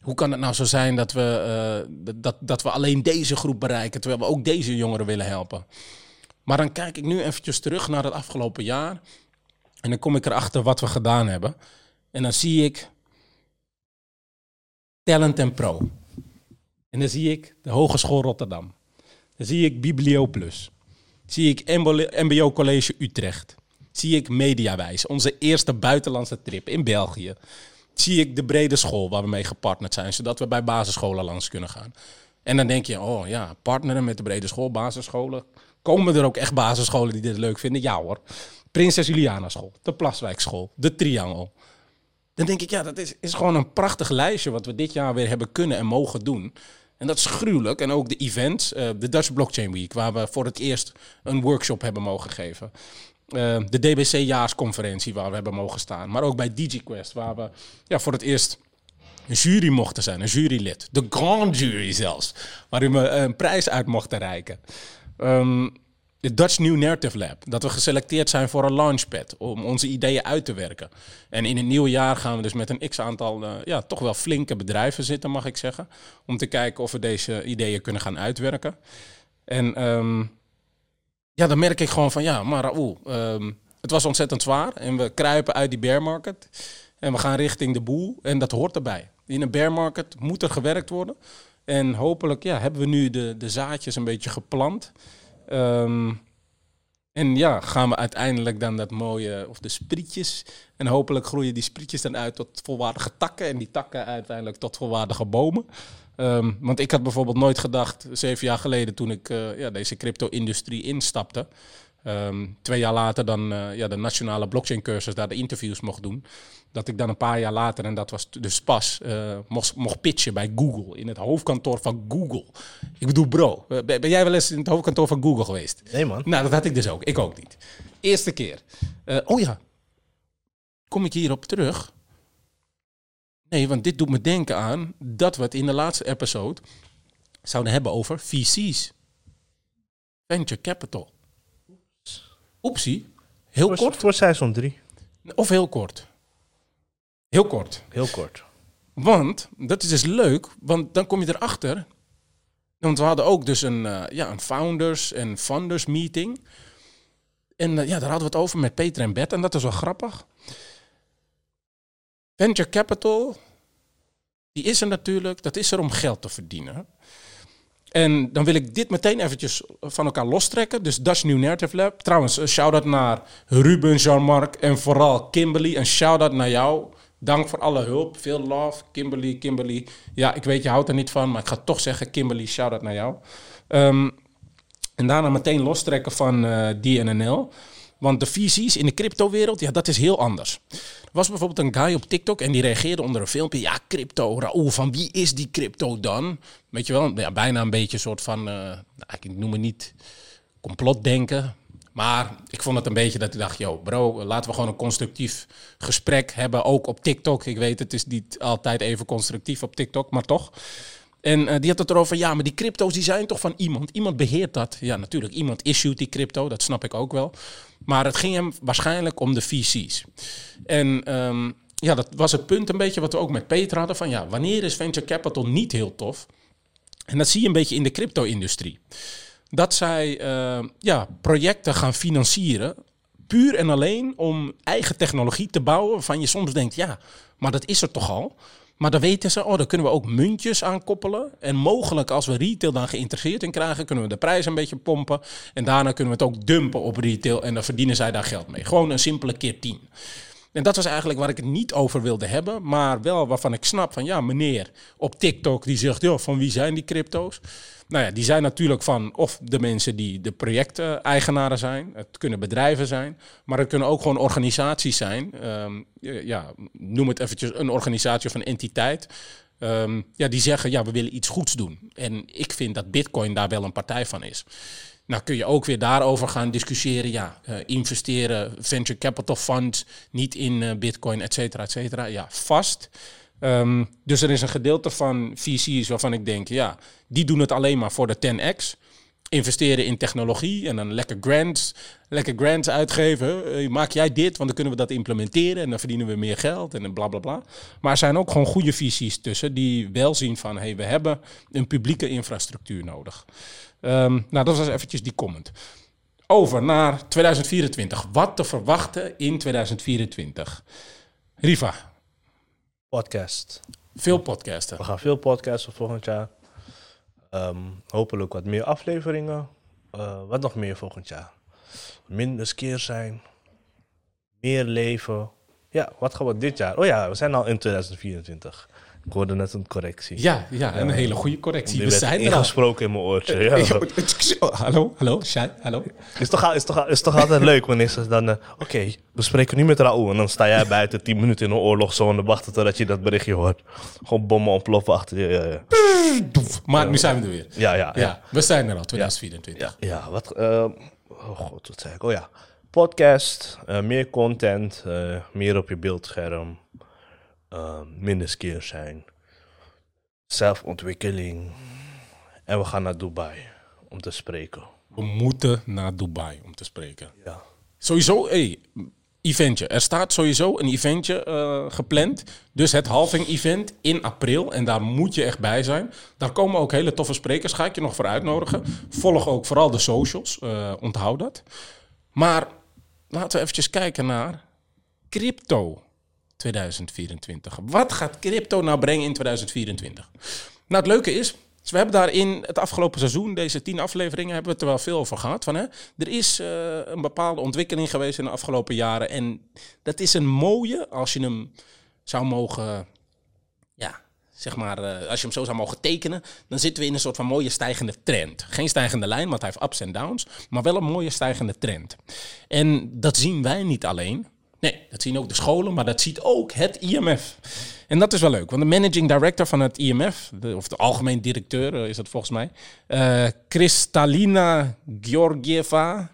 hoe kan het nou zo zijn dat we, uh, dat, dat we alleen deze groep bereiken, terwijl we ook deze jongeren willen helpen? Maar dan kijk ik nu eventjes terug naar het afgelopen jaar. En dan kom ik erachter wat we gedaan hebben. En dan zie ik Talent en Pro. En dan zie ik de Hogeschool Rotterdam. Dan zie ik Biblio Plus. Zie ik MBO College Utrecht zie ik Mediawijs, onze eerste buitenlandse trip in België. Zie ik de brede school waar we mee gepartnerd zijn, zodat we bij basisscholen langs kunnen gaan. En dan denk je, oh ja, partneren met de brede school, basisscholen. Komen er ook echt basisscholen die dit leuk vinden? Ja hoor. Prinses Juliana school, de Plaswijk school, de Triangel. Dan denk ik, ja, dat is, is gewoon een prachtig lijstje wat we dit jaar weer hebben kunnen en mogen doen. En dat is gruwelijk. En ook de events, uh, de Dutch Blockchain Week, waar we voor het eerst een workshop hebben mogen geven. Uh, de DBC-jaarsconferentie waar we hebben mogen staan. Maar ook bij DigiQuest, waar we ja, voor het eerst een jury mochten zijn, een jurylid. De grand jury zelfs, waarin we een prijs uit mochten reiken. Um, de Dutch New Narrative Lab, dat we geselecteerd zijn voor een launchpad om onze ideeën uit te werken. En in het nieuwe jaar gaan we dus met een x-aantal, uh, ja, toch wel flinke bedrijven zitten, mag ik zeggen. Om te kijken of we deze ideeën kunnen gaan uitwerken. En um, ja, dan merk ik gewoon van ja, maar Raoul, um, het was ontzettend zwaar. En we kruipen uit die bear market. En we gaan richting de boel. En dat hoort erbij. In een bear market moet er gewerkt worden. En hopelijk ja, hebben we nu de, de zaadjes een beetje geplant. Um, en ja, gaan we uiteindelijk dan dat mooie, of de sprietjes. En hopelijk groeien die sprietjes dan uit tot volwaardige takken. En die takken uiteindelijk tot volwaardige bomen. Um, want ik had bijvoorbeeld nooit gedacht, zeven jaar geleden toen ik uh, ja, deze crypto-industrie instapte. Um, twee jaar later dan uh, ja, de nationale blockchain cursus, daar de interviews mocht doen. Dat ik dan een paar jaar later, en dat was dus pas, uh, mocht, mocht pitchen bij Google. In het hoofdkantoor van Google. Ik bedoel, bro, ben jij wel eens in het hoofdkantoor van Google geweest? Nee man. Nou, dat had ik dus ook. Ik ook niet. Eerste keer. oh ja, kom ik hierop terug. Nee, want dit doet me denken aan dat we het in de laatste episode zouden hebben over VC's. Venture Capital. Oepsie. Heel voor, kort. Voor seizoen 3. Of heel kort. Heel kort. Heel kort. Want, dat is dus leuk, want dan kom je erachter. Want we hadden ook dus een, uh, ja, een founders en funders meeting. En uh, ja, daar hadden we het over met Peter en Bert. En dat is wel grappig. Venture capital, die is er natuurlijk, dat is er om geld te verdienen. En dan wil ik dit meteen eventjes van elkaar lostrekken. Dus Dutch New Narrative Lab. Trouwens, een shout-out naar Ruben, Jean-Marc en vooral Kimberly. Een shout-out naar jou. Dank voor alle hulp. Veel love. Kimberly, Kimberly. Ja, ik weet, je houdt er niet van, maar ik ga toch zeggen, Kimberly, shout-out naar jou. Um, en daarna meteen lostrekken van uh, DNNL. Want de visies in de cryptowereld, ja, dat is heel anders. Er was bijvoorbeeld een guy op TikTok en die reageerde onder een filmpje. Ja, crypto, Raoul, van wie is die crypto dan? Weet je wel, bijna een beetje een soort van, uh, nou, ik noem het niet complotdenken. Maar ik vond het een beetje dat ik dacht, yo bro, laten we gewoon een constructief gesprek hebben, ook op TikTok. Ik weet, het is niet altijd even constructief op TikTok, maar toch. En uh, die had het erover, ja, maar die crypto's die zijn toch van iemand. Iemand beheert dat. Ja, natuurlijk, iemand issued die crypto, dat snap ik ook wel. Maar het ging hem waarschijnlijk om de VC's. En um, ja, dat was het punt een beetje wat we ook met Peter hadden. Van ja, wanneer is venture capital niet heel tof? En dat zie je een beetje in de crypto-industrie. Dat zij uh, ja, projecten gaan financieren puur en alleen om eigen technologie te bouwen. Waarvan je soms denkt, ja, maar dat is er toch al. Maar dan weten ze, oh, daar kunnen we ook muntjes aan koppelen. En mogelijk als we retail dan geïnteresseerd in krijgen, kunnen we de prijs een beetje pompen. En daarna kunnen we het ook dumpen op retail en dan verdienen zij daar geld mee. Gewoon een simpele keer 10. En dat was eigenlijk waar ik het niet over wilde hebben, maar wel waarvan ik snap van ja, meneer op TikTok die zegt, ja, van wie zijn die crypto's? Nou ja, die zijn natuurlijk van of de mensen die de projecteigenaren zijn. Het kunnen bedrijven zijn, maar het kunnen ook gewoon organisaties zijn. Ehm, ja, noem het eventjes een organisatie of een entiteit. Ehm, ja, die zeggen, ja, we willen iets goeds doen. En ik vind dat Bitcoin daar wel een partij van is. Nou kun je ook weer daarover gaan discussiëren. Ja, uh, investeren, venture capital funds, niet in uh, bitcoin, et cetera, et cetera. Ja, vast. Um, dus er is een gedeelte van VC's waarvan ik denk, ja, die doen het alleen maar voor de 10x. Investeren in technologie en dan lekker grants, lekker grants uitgeven. Maak jij dit, want dan kunnen we dat implementeren en dan verdienen we meer geld en bla bla bla. Maar er zijn ook gewoon goede visies tussen die wel zien van, hé, hey, we hebben een publieke infrastructuur nodig. Um, nou, dat was eventjes die comment. Over naar 2024. Wat te verwachten in 2024? Riva. Podcast. Veel podcasten. We gaan veel podcasten volgend jaar. Um, hopelijk wat meer afleveringen. Uh, wat nog meer volgend jaar? Minder skeer zijn. Meer leven. Ja, wat gaan we dit jaar? Oh ja, we zijn al in 2024. Ik hoorde net een correctie. Ja, ja een hele goede correctie. Die We werd zijn er al. ingesproken in mijn oortje. Ja. <laughs> Oh, hallo, hallo, Shai, hallo. Is toch, is, toch, is toch altijd leuk wanneer ze dan... eh, Oké, we spreken nu met Raoul. En dan sta jij buiten 10 minuten in een oorlogszone... wachten totdat je dat berichtje hoort. Gewoon bommen ontploffen achter je. Ja, ja. Maar nu zijn we er weer. Ja, ja, Ja, we zijn er al, 2024. Ja, wat... eh, oh god, wat zei ik? Oh ja. Podcast, eh, meer content, meer op je beeldscherm. Eh, minder skills zijn. Zelfontwikkeling. En we gaan naar Dubai om te spreken. We moeten naar Dubai om te spreken. Ja. Sowieso, hey, eventje. Er staat sowieso een eventje eh, gepland. Dus het halving event in april. En daar moet je echt bij zijn. Daar komen ook hele toffe sprekers. Ga ik je nog voor uitnodigen. Volg ook vooral de socials. eh, onthoud dat. Maar laten we eventjes kijken naar crypto 2024. Wat gaat crypto nou brengen in 2024? Nou, het leuke is, we hebben daar in het afgelopen seizoen, deze tien afleveringen, hebben we het er wel veel over gehad. Van, hè? Er is eh, een bepaalde ontwikkeling geweest in de afgelopen jaren. En dat is een mooie, als je hem zou mogen, ja, zeg maar, eh, als je hem zo zou mogen tekenen, dan zitten we in een soort van mooie stijgende trend. Geen stijgende lijn, want hij heeft ups en downs, maar wel een mooie stijgende trend. En dat zien wij niet alleen. Nee, dat zien ook de scholen, maar dat ziet ook het IMF. En dat is wel leuk, want de managing director van het IMF, de, of de algemeen directeur eh, is dat volgens mij, eh Kristalina Georgieva.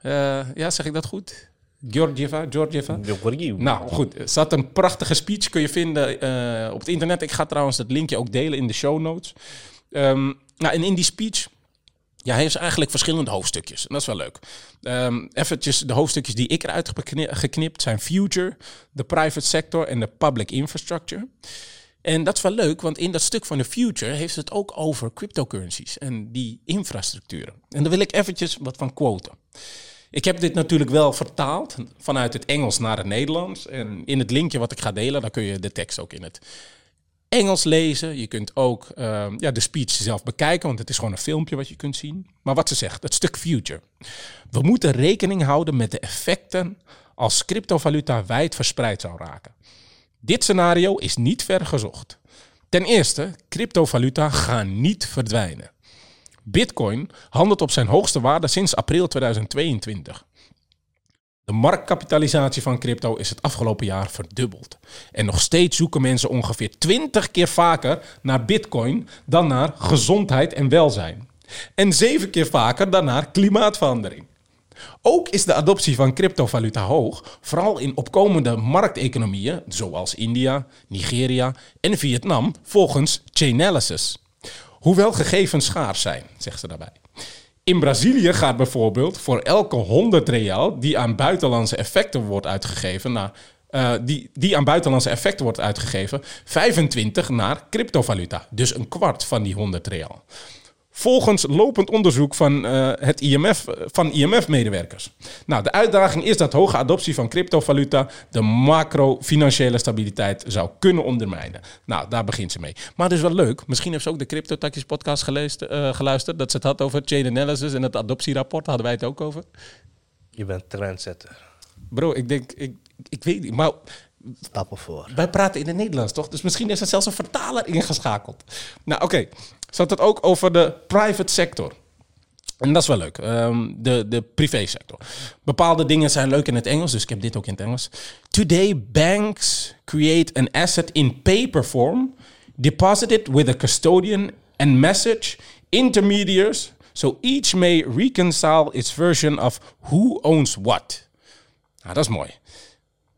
Eh, ja, zeg ik dat goed? Georgieva, Georgieva. Nou goed, er zat een prachtige speech, kun je vinden op het internet. Ik ga trouwens het linkje ook delen in de show notes. Ehm, nou, en in die speech, ja, hij heeft eigenlijk verschillende hoofdstukjes. En dat is wel leuk. Ehm eventjes de hoofdstukjes die ik eruit heb gekni- geknipt zijn Future, de private sector en de public infrastructure. En dat is wel leuk, want in dat stuk van de Future heeft het ook over cryptocurrencies en die infrastructuren. En daar wil ik eventjes wat van quoten. Ik heb dit natuurlijk wel vertaald vanuit het Engels naar het Nederlands. En in het linkje wat ik ga delen, daar kun je de tekst ook in het Engels lezen. Je kunt ook ehm, ja, de speech zelf bekijken, want het is gewoon een filmpje wat je kunt zien. Maar wat ze zegt, het stuk future. We moeten rekening houden met de effecten als cryptovaluta wijd verspreid zou raken. Dit scenario is niet ver gezocht. Ten eerste, cryptovaluta gaan niet verdwijnen. Bitcoin handelt op zijn hoogste waarde sinds april 2022. De marktkapitalisatie van crypto is het afgelopen jaar verdubbeld. En nog steeds zoeken mensen ongeveer 20 keer vaker naar Bitcoin dan naar gezondheid en welzijn. En zeven keer vaker dan naar klimaatverandering. Ook is de adoptie van cryptovaluta hoog, vooral in opkomende markteconomieën zoals India, Nigeria en Vietnam, volgens Chainalysis. Hoewel gegevens schaars zijn, zegt ze daarbij. In Brazilië gaat bijvoorbeeld voor elke 100 real die aan buitenlandse effecten wordt uitgegeven, eh, die, die aan buitenlandse effecten wordt uitgegeven, 25 naar cryptovaluta. Dus een kwart van die 100 real. Volgens lopend onderzoek van, eh, het IMF, van IMF-medewerkers. Nou, de uitdaging is dat hoge adoptie van cryptovaluta de macro-financiële stabiliteit zou kunnen ondermijnen. Nou, daar begint ze mee. Maar het is wel leuk. Misschien heeft ze ook de Crypto Takjes podcast geleest, eh, geluisterd. Dat ze het had over chain analysis en het adoptierapport. Hadden wij het ook over. Je bent trendsetter. Bro, ik denk, ik, ik weet niet, maar Stappen voor. wij praten in het Nederlands, toch? Dus misschien is er zelfs een vertaler ingeschakeld. Nou, oké. Had het ook over de private sector. En dat is wel leuk. Ehm, de, de privésector. Bepaalde dingen zijn leuk in het Engels, dus ik heb dit ook in het Engels. Today, banks create an asset in paper form, deposit it with a custodian and message intermediaries, so each may reconcile its version of who owns what. Nou, dat is mooi.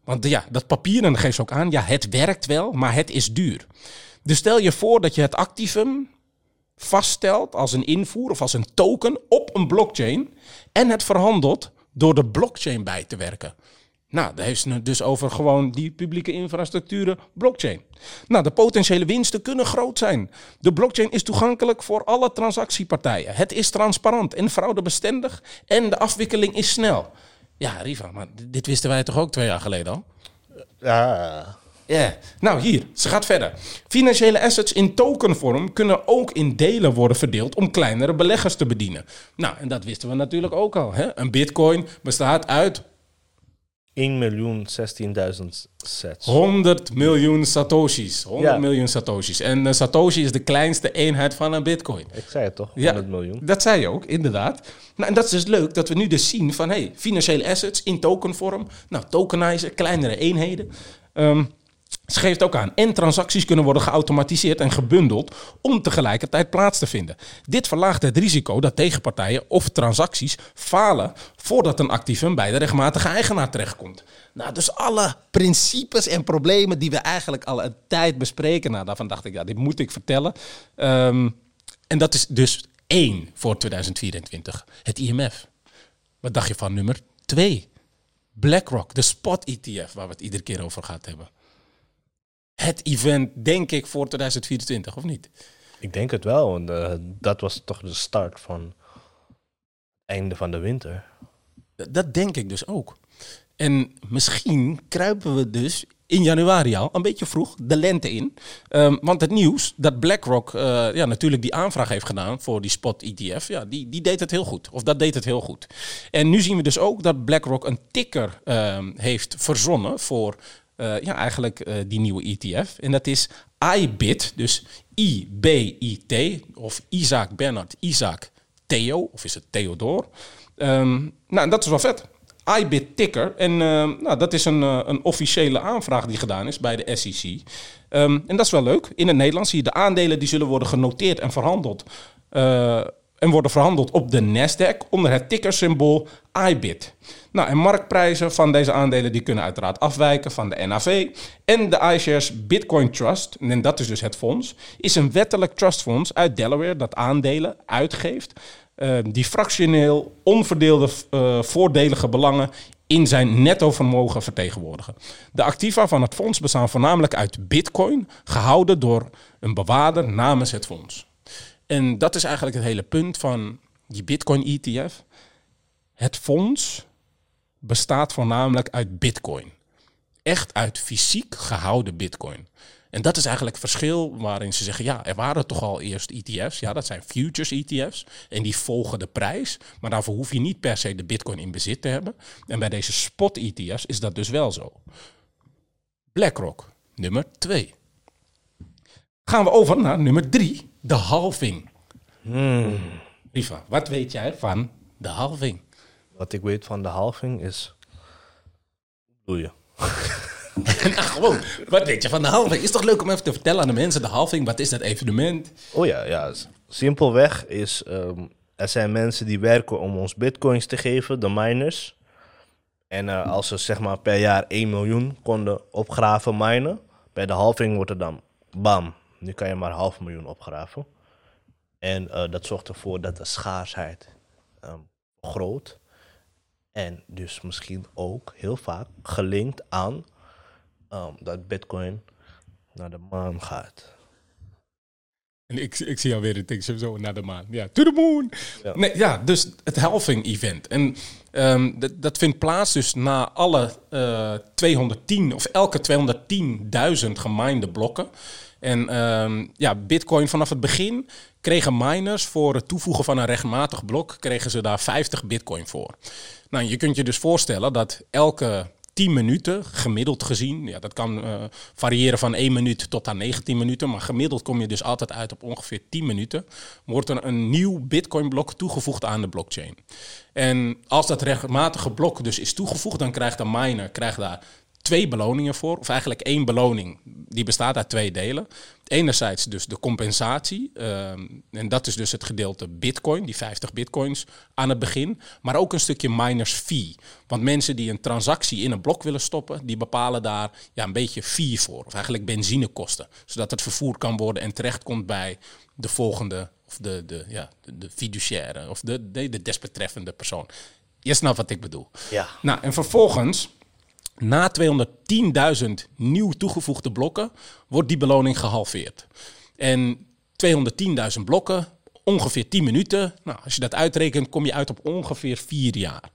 Want ja, dat papier, en dan geeft ze ook aan, ja, het werkt wel, maar het is duur. Dus stel je voor dat je het activum vaststelt als een invoer of als een token op een blockchain en het verhandelt door de blockchain bij te werken. Nou, daar heeft het dus over gewoon die publieke infrastructuren blockchain. Nou, de potentiële winsten kunnen groot zijn. De blockchain is toegankelijk voor alle transactiepartijen. Het is transparant en fraudebestendig en de afwikkeling is snel. Ja, Riva, maar dit wisten wij toch ook twee jaar geleden al? Ja. Ja. Nou, hier, ze gaat verder. Financiële assets in tokenvorm kunnen ook in delen worden verdeeld om kleinere beleggers te bedienen. Nou, en dat wisten we natuurlijk ook al. Hè? Een bitcoin bestaat uit 1.016.000 sets. 100 miljoen satoshis. 100 Ja. miljoen satoshis. En een satoshi is de kleinste eenheid van een bitcoin. Ik zei het toch? Ja, 100 miljoen. Dat zei je ook, inderdaad. Nou, en dat is dus leuk dat we nu dus zien van hey, financiële assets in tokenvorm. Nou, tokenizen, kleinere eenheden. Ehm, ze geeft ook aan. En transacties kunnen worden geautomatiseerd en gebundeld om tegelijkertijd plaats te vinden. Dit verlaagt het risico dat tegenpartijen of transacties falen voordat een activum bij de rechtmatige eigenaar terechtkomt. Nou, dus alle principes en problemen die we eigenlijk al een tijd bespreken. Nou, daarvan dacht ik, ja, dit moet ik vertellen. Ehm, en dat is dus één voor 2024. Het IMF. Wat dacht je van nummer twee? BlackRock, de spot ETF, waar we het iedere keer over gehad hebben. Het event, denk ik, voor 2024, of niet? Ik denk het wel, want eh, dat was toch de start van het einde van de winter. D- Dat denk ik dus ook. En misschien kruipen we dus in januari al, een beetje vroeg, de lente in. Ehm, want het nieuws dat BlackRock eh, ja, natuurlijk die aanvraag heeft gedaan voor die spot ETF, ja, die, die deed het heel goed. Of dat deed het heel goed. En nu zien we dus ook dat BlackRock een ticker ehm, heeft verzonnen voor eh, ja, eigenlijk eh, die nieuwe ETF. En dat is IBIT, dus I-B-I-T, of Isaac Bernard Isaac Theo, of is het Theodor. Ehm, nou, dat is wel vet. IBIT Ticker. En ehm, nou, dat is een, eh, een officiële aanvraag die gedaan is bij de SEC. Ehm, en dat is wel leuk. In het Nederlands zie je de aandelen die zullen worden genoteerd en verhandeld. En worden verhandeld op de Nasdaq onder het tickersymbool IBIT. Nou, en marktprijzen van deze aandelen die kunnen uiteraard afwijken van de NAV. En de iShares Bitcoin Trust, en dat is dus het fonds, is een wettelijk trustfonds uit Delaware dat aandelen uitgeeft. eh, die fractioneel onverdeelde eh, voordelige belangen in zijn netto vermogen vertegenwoordigen. De activa van het fonds bestaan voornamelijk uit bitcoin, gehouden door een bewaarder namens het fonds. En dat is eigenlijk het hele punt van die bitcoin ETF. Het fonds bestaat voornamelijk uit bitcoin. Echt uit fysiek gehouden bitcoin. En dat is eigenlijk het verschil waarin ze zeggen, ja, er waren toch al eerst ETF's. Ja, dat zijn futures ETF's. En die volgen de prijs. Maar daarvoor hoef je niet per se de bitcoin in bezit te hebben. En bij deze spot ETF's is dat dus wel zo. BlackRock, nummer 2. Gaan we over naar nummer 3, de halving. Riva, wat weet jij van de halving? Wat ik weet van de halving is... Doe je. <laughs> nou, gewoon, wat weet je van de halving? Is toch leuk om even te vertellen aan de mensen, de halving, wat is dat evenement? Oh ja, ja. Simpelweg is... ehm, er zijn mensen die werken om ons bitcoins te geven, de miners. En eh, als ze zeg maar per jaar 1 miljoen konden opgraven minen... Bij de halving wordt er dan bam, nu kan je maar half miljoen opgraven. En eh, dat zorgt ervoor dat de schaarsheid ehm, groot. En dus misschien ook heel vaak gelinkt aan ehm, dat bitcoin naar de maan gaat. En ik, ik zie alweer het ding zo naar de maan. Ja, to the moon. Ja. Nee, ja, dus het halving event. En ehm, dat, dat vindt plaats dus na alle eh 210 of elke 210.000 geminde blokken. En ehm, ja, Bitcoin vanaf het begin kregen miners voor het toevoegen van een rechtmatig blok kregen ze daar 50 Bitcoin voor. Nou, je kunt je dus voorstellen dat elke 10 minuten, gemiddeld gezien. Ja, dat kan eh, variëren van 1 minuut tot aan 19 minuten. Maar gemiddeld kom je dus altijd uit op ongeveer 10 minuten. Wordt er een nieuw Bitcoin-blok toegevoegd aan de blockchain. En als dat rechtmatige blok dus is toegevoegd, dan krijgt de miner krijgt daar twee beloningen voor. Of eigenlijk één beloning. Die bestaat uit twee delen. Enerzijds dus de compensatie. ehm, en dat is dus het gedeelte bitcoin, die 50 bitcoins aan het begin. Maar ook een stukje miners fee. Want mensen die een transactie in een blok willen stoppen, die bepalen daar ja, een beetje fee voor. Of eigenlijk benzinekosten. Zodat het vervoerd kan worden en terechtkomt bij de volgende, of de, de, ja, de, de fiduciaire, of de, de, de desbetreffende persoon. Je snapt wat ik bedoel. Ja. Nou, en vervolgens, na 210.000 nieuw toegevoegde blokken, wordt die beloning gehalveerd. En 210.000 blokken, ongeveer 10 minuten. Nou, als je dat uitrekent, kom je uit op ongeveer 4 jaar.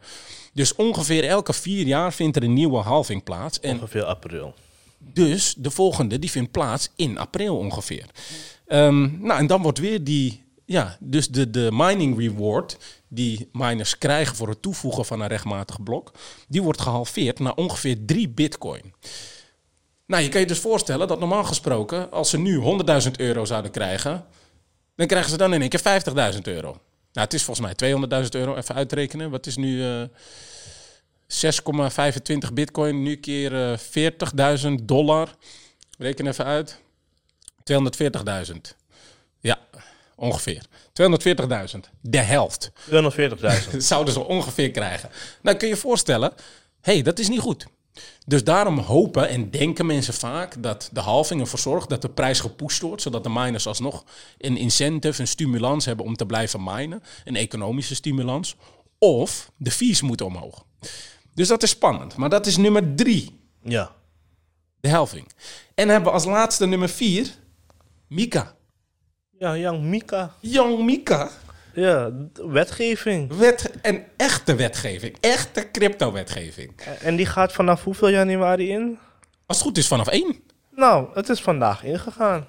Dus ongeveer elke vier jaar vindt er een nieuwe halving plaats. En Ongeveer april. dus de volgende die vindt plaats in april ongeveer. Ehm, nou, en dan wordt weer die, ja, dus de, de mining reward die miners krijgen voor het toevoegen van een rechtmatig blok, die wordt gehalveerd naar ongeveer 3 bitcoin. Nou, je kan je dus voorstellen dat normaal gesproken, als ze nu 100.000 euro zouden krijgen, dan krijgen ze dan in één keer 50.000 euro. Nou, het is volgens mij 200.000 euro. Even uitrekenen. Wat is nu eh 6,25 bitcoin? Nu keer eh 40.000 dollar. Reken even uit. 240.000. Ja, ongeveer. 240.000. De helft. 240.000. <laughs> zouden ze ongeveer krijgen. Nou, kun je je voorstellen, hé, hey, dat is niet goed. Dus daarom hopen en denken mensen vaak dat de halving ervoor zorgt dat de prijs gepusht wordt, zodat de miners alsnog een incentive, een stimulans hebben om te blijven minen, een economische stimulans, of de fees moeten omhoog. Dus dat is spannend. Maar dat is nummer drie, ja. de halving. En hebben we als laatste nummer vier, Mika. Ja, Young Mika. Young Mika. Ja, wetgeving. Wet, een echte wetgeving. Echte crypto-wetgeving. En die gaat vanaf hoeveel januari in? Als het goed is vanaf één. Nou, het is vandaag ingegaan.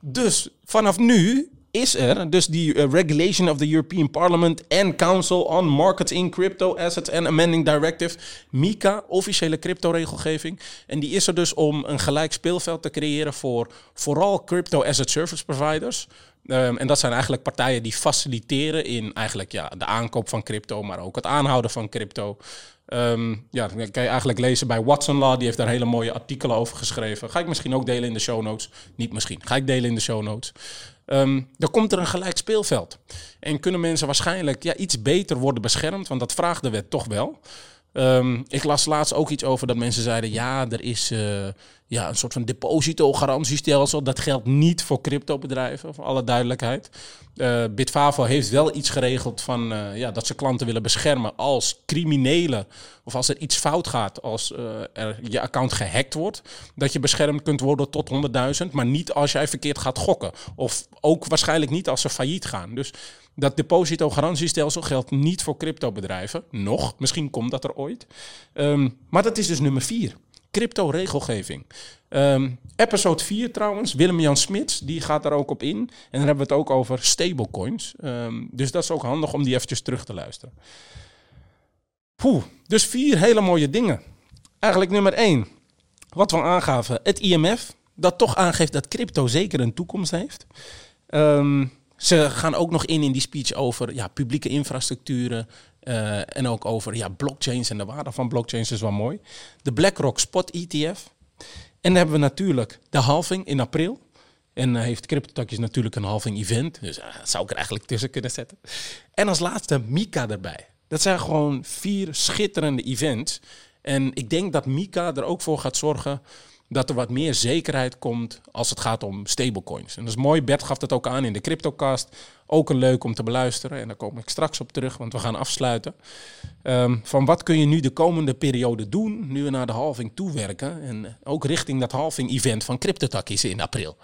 Dus vanaf nu is er dus die eh, Regulation of the European Parliament and Council on Markets in Crypto Assets and Amending Directive, MiCA, officiële crypto-regelgeving. En die is er dus om een gelijk speelveld te creëren voor vooral crypto asset service providers. Ehm, en dat zijn eigenlijk partijen die faciliteren in eigenlijk ja, de aankoop van crypto, maar ook het aanhouden van crypto. Ehm, ja, kan je eigenlijk lezen bij Watson Law. Die heeft daar hele mooie artikelen over geschreven. Ga ik misschien ook delen in de show notes. Niet misschien. Ga ik delen in de show notes. Ehm dan komt er een gelijk speelveld. En kunnen mensen waarschijnlijk ja, iets beter worden beschermd. Want dat vraagt de wet toch wel. Ehm, ik las laatst ook iets over dat mensen zeiden... ja, er is eh, ja, een soort van depositogarantiestelsel. Dat geldt niet voor cryptobedrijven, voor alle duidelijkheid. Eh Bitfavo heeft wel iets geregeld van... eh, ja, dat ze klanten willen beschermen als criminelen... of als er iets fout gaat, als er je account gehackt wordt... dat je beschermd kunt worden tot 100.000... maar niet als jij verkeerd gaat gokken. Of ook waarschijnlijk niet als ze failliet gaan. Dus dat depositogarantiestelsel geldt niet voor cryptobedrijven. Nog, misschien komt dat er ooit. Ehm, maar dat is dus nummer vier. Crypto-regelgeving. Ehm, episode 4 trouwens, Willem-Jan Smits, die gaat daar ook op in. En dan hebben we het ook over stablecoins. Ehm, dus dat is ook handig om die eventjes terug te luisteren. Poeh, dus vier hele mooie dingen. Eigenlijk nummer één, wat we aangaven, het IMF. Dat toch aangeeft dat crypto zeker een toekomst heeft. Ehm, ze gaan ook nog in in die speech over ja, publieke infrastructuren. eh, en ook over ja, blockchains en de waarde van blockchains is wel mooi. De BlackRock Spot ETF. En dan hebben we natuurlijk de halving in april. En dan heeft CryptoTakjes natuurlijk een halving event. Dus eh, dat zou ik er eigenlijk tussen kunnen zetten. En als laatste Mika erbij. Dat zijn gewoon vier schitterende events. En ik denk dat Mika er ook voor gaat zorgen dat er wat meer zekerheid komt als het gaat om stablecoins. En dat is mooi, Bert gaf dat ook aan in de CryptoCast. Ook een leuk om te beluisteren. En daar kom ik straks op terug, want we gaan afsluiten. Ehm, van wat kun je nu de komende periode doen, nu we naar de halving toewerken. En ook richting dat halving-event van CryptoTakkies in april.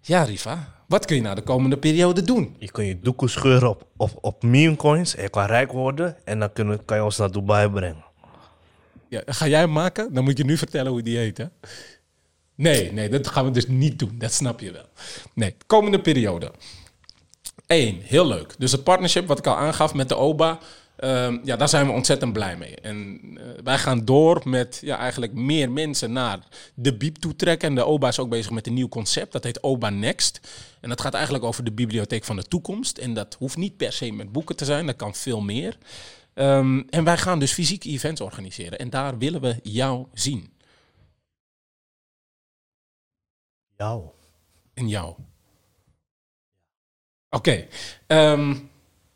Ja, Riva, wat kun je na de komende periode doen? Je kan je doekoe scheuren op, op, op coins en je kan rijk worden. En dan kunnen, kan je ons naar Dubai brengen. Ja, ga jij hem maken? Dan moet je nu vertellen hoe die heet, hè? Nee, nee, dat gaan we dus niet doen. Dat snap je wel. Nee, komende periode. Eén, heel leuk. Dus het partnership wat ik al aangaf met de OBA. Ehm, ja, daar zijn we ontzettend blij mee. En eh, wij gaan door met ja, eigenlijk meer mensen naar de bieb toe trekken. En de OBA is ook bezig met een nieuw concept. Dat heet OBA Next. En dat gaat eigenlijk over de bibliotheek van de toekomst. En dat hoeft niet per se met boeken te zijn. Dat kan veel meer. Ehm, en wij gaan dus fysieke events organiseren. En daar willen we jou zien. Jou. En jou. Oké. ehm,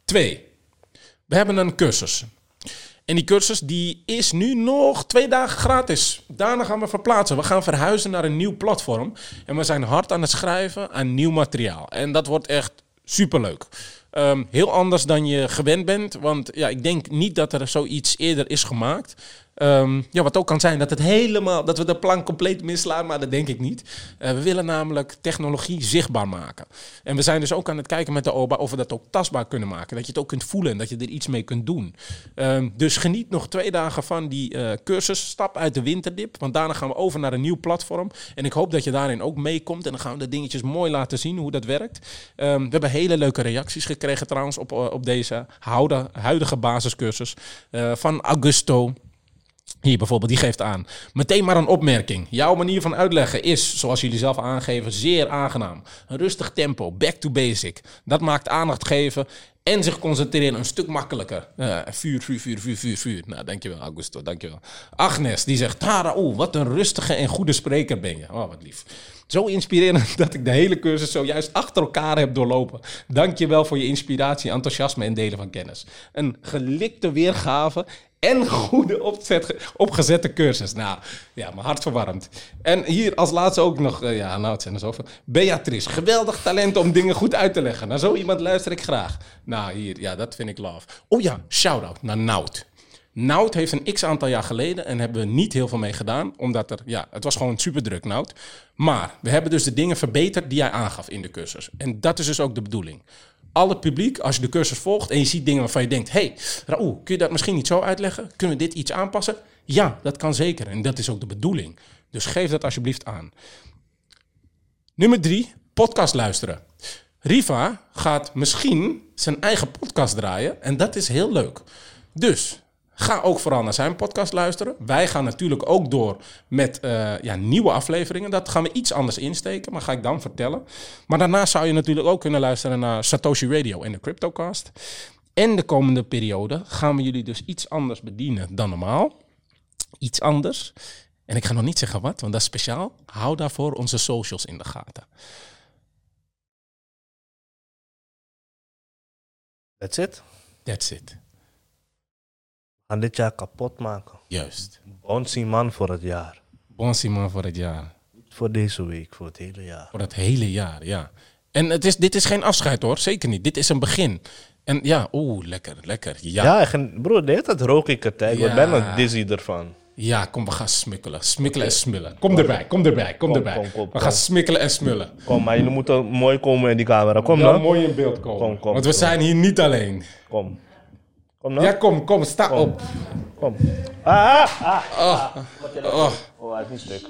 twee. We hebben een cursus. En die cursus die is nu nog twee dagen gratis. Daarna gaan we verplaatsen. We gaan verhuizen naar een nieuw platform. En we zijn hard aan het schrijven aan nieuw materiaal. En dat wordt echt superleuk. Ehm, heel anders dan je gewend bent. Want ja, ik denk niet dat er zoiets eerder is gemaakt. Ehm, ja, wat ook kan zijn dat het helemaal, dat we de plan compleet misslaan, maar dat denk ik niet. Eh, we willen namelijk technologie zichtbaar maken. En we zijn dus ook aan het kijken met de OBA of we dat ook tastbaar kunnen maken. Dat je het ook kunt voelen en dat je er iets mee kunt doen. Ehm, dus geniet nog twee dagen van die eh, cursus. Stap uit de winterdip, want daarna gaan we over naar een nieuw platform. En ik hoop dat je daarin ook meekomt. En dan gaan we de dingetjes mooi laten zien hoe dat werkt. Ehm, we hebben hele leuke reacties gekregen trouwens op, eh, op deze huidige basiscursus van Augusto. Hier bijvoorbeeld, die geeft aan. Meteen maar een opmerking. Jouw manier van uitleggen is, zoals jullie zelf aangeven, zeer aangenaam. Een rustig tempo, back to basic. Dat maakt aandacht geven en zich concentreren een stuk makkelijker. Eh, vuur, vuur, vuur, vuur, vuur, vuur. Nou, dankjewel Augusto, dankjewel. Agnes, die zegt, Tara, oeh, wat een rustige en goede spreker ben je. Oh, wat lief. Zo inspirerend <laughs> dat ik de hele cursus zojuist achter elkaar heb doorlopen. Dankjewel voor je inspiratie, enthousiasme en delen van kennis. Een gelikte weergave en goede opzet, opgezette cursus. Nou, ja, mijn hart verwarmd. En hier als laatste ook nog, eh, ja, nou, het zijn er zoveel. Beatrice, geweldig talent om dingen goed uit te leggen. Naar zo iemand luister ik graag. Nou, hier, ja, dat vind ik love. Oh ja, shout-out naar Nout. Nout heeft een x aantal jaar geleden en hebben we niet heel veel mee gedaan, omdat er, ja, het was gewoon super druk, Nout. Maar we hebben dus de dingen verbeterd die hij aangaf in de cursus. En dat is dus ook de bedoeling. Al het publiek, als je de cursus volgt en je ziet dingen waarvan je denkt: hey, Raoul, kun je dat misschien niet zo uitleggen? Kunnen we dit iets aanpassen? Ja, dat kan zeker. En dat is ook de bedoeling. Dus geef dat alsjeblieft aan. Nummer drie, podcast luisteren. Riva gaat misschien zijn eigen podcast draaien en dat is heel leuk. Dus ga ook vooral naar zijn podcast luisteren. Wij gaan natuurlijk ook door met eh, ja, nieuwe afleveringen. Dat gaan we iets anders insteken, maar ga ik dan vertellen. Maar daarnaast zou je natuurlijk ook kunnen luisteren naar Satoshi Radio en de Cryptocast. En de komende periode gaan we jullie dus iets anders bedienen dan normaal. Iets anders. En ik ga nog niet zeggen wat, want dat is speciaal. Hou daarvoor onze socials in de gaten. That's it. That's it. Gaan dit jaar kapot maken. Juist. Bouncy man voor het jaar. Bon Simon voor het jaar. Niet voor deze week, voor het hele jaar. Voor het hele jaar, ja. En het is, dit is geen afscheid hoor, zeker niet. Dit is een begin. En ja, oeh, lekker, lekker. Ja, Ja, broer, de hele tijd rook ik het. hè. Ik Ja. ben bijna dizzy ervan. ja kom, we gaan smikkelen. Smikkelen en smullen. Kom erbij, kom erbij, kom, Kom, erbij. kom, kom, we gaan smikkelen en smullen. Kom, maar jullie moeten mooi komen in die camera. Kom Wel dan. mooi in beeld komen. Kom, kom, Want we zijn hier niet alleen. Kom. Kom. Ja, kom, kom, sta op. Kom. Ah, ah, ah. Oh, Oh, hij is niet stuk.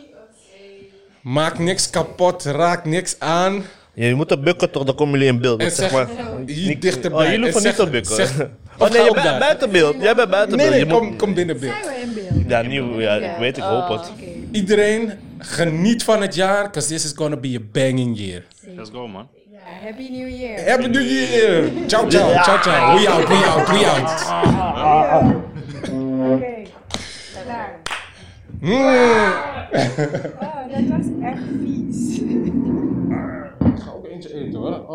maak niks kapot, raak niks aan. Ja, je moet bukken toch, dan komen jullie in beeld. En zeg, zeg hier niet- dichterbij. Oh, jullie En hoeven niet te bukken. zeg- <laughs> oh nee, je bent buiten beeld. Jij bent buiten Nee, beeld. nee, Je kom, moet- kom binnen beeld. Zijn we in beeld? Ja, nieuw. Ja, ik weet, ik hoop het. Oh. Iedereen, geniet van het jaar, because this is gonna be a banging year. Let's go, man. Happy New Year. Happy New Year! Ciao, ciao, ciao, ciao. We out, we out, we out. Oké, klaar. Mm. Oh, dat was echt vies. Ik ga ook eentje eten hoor.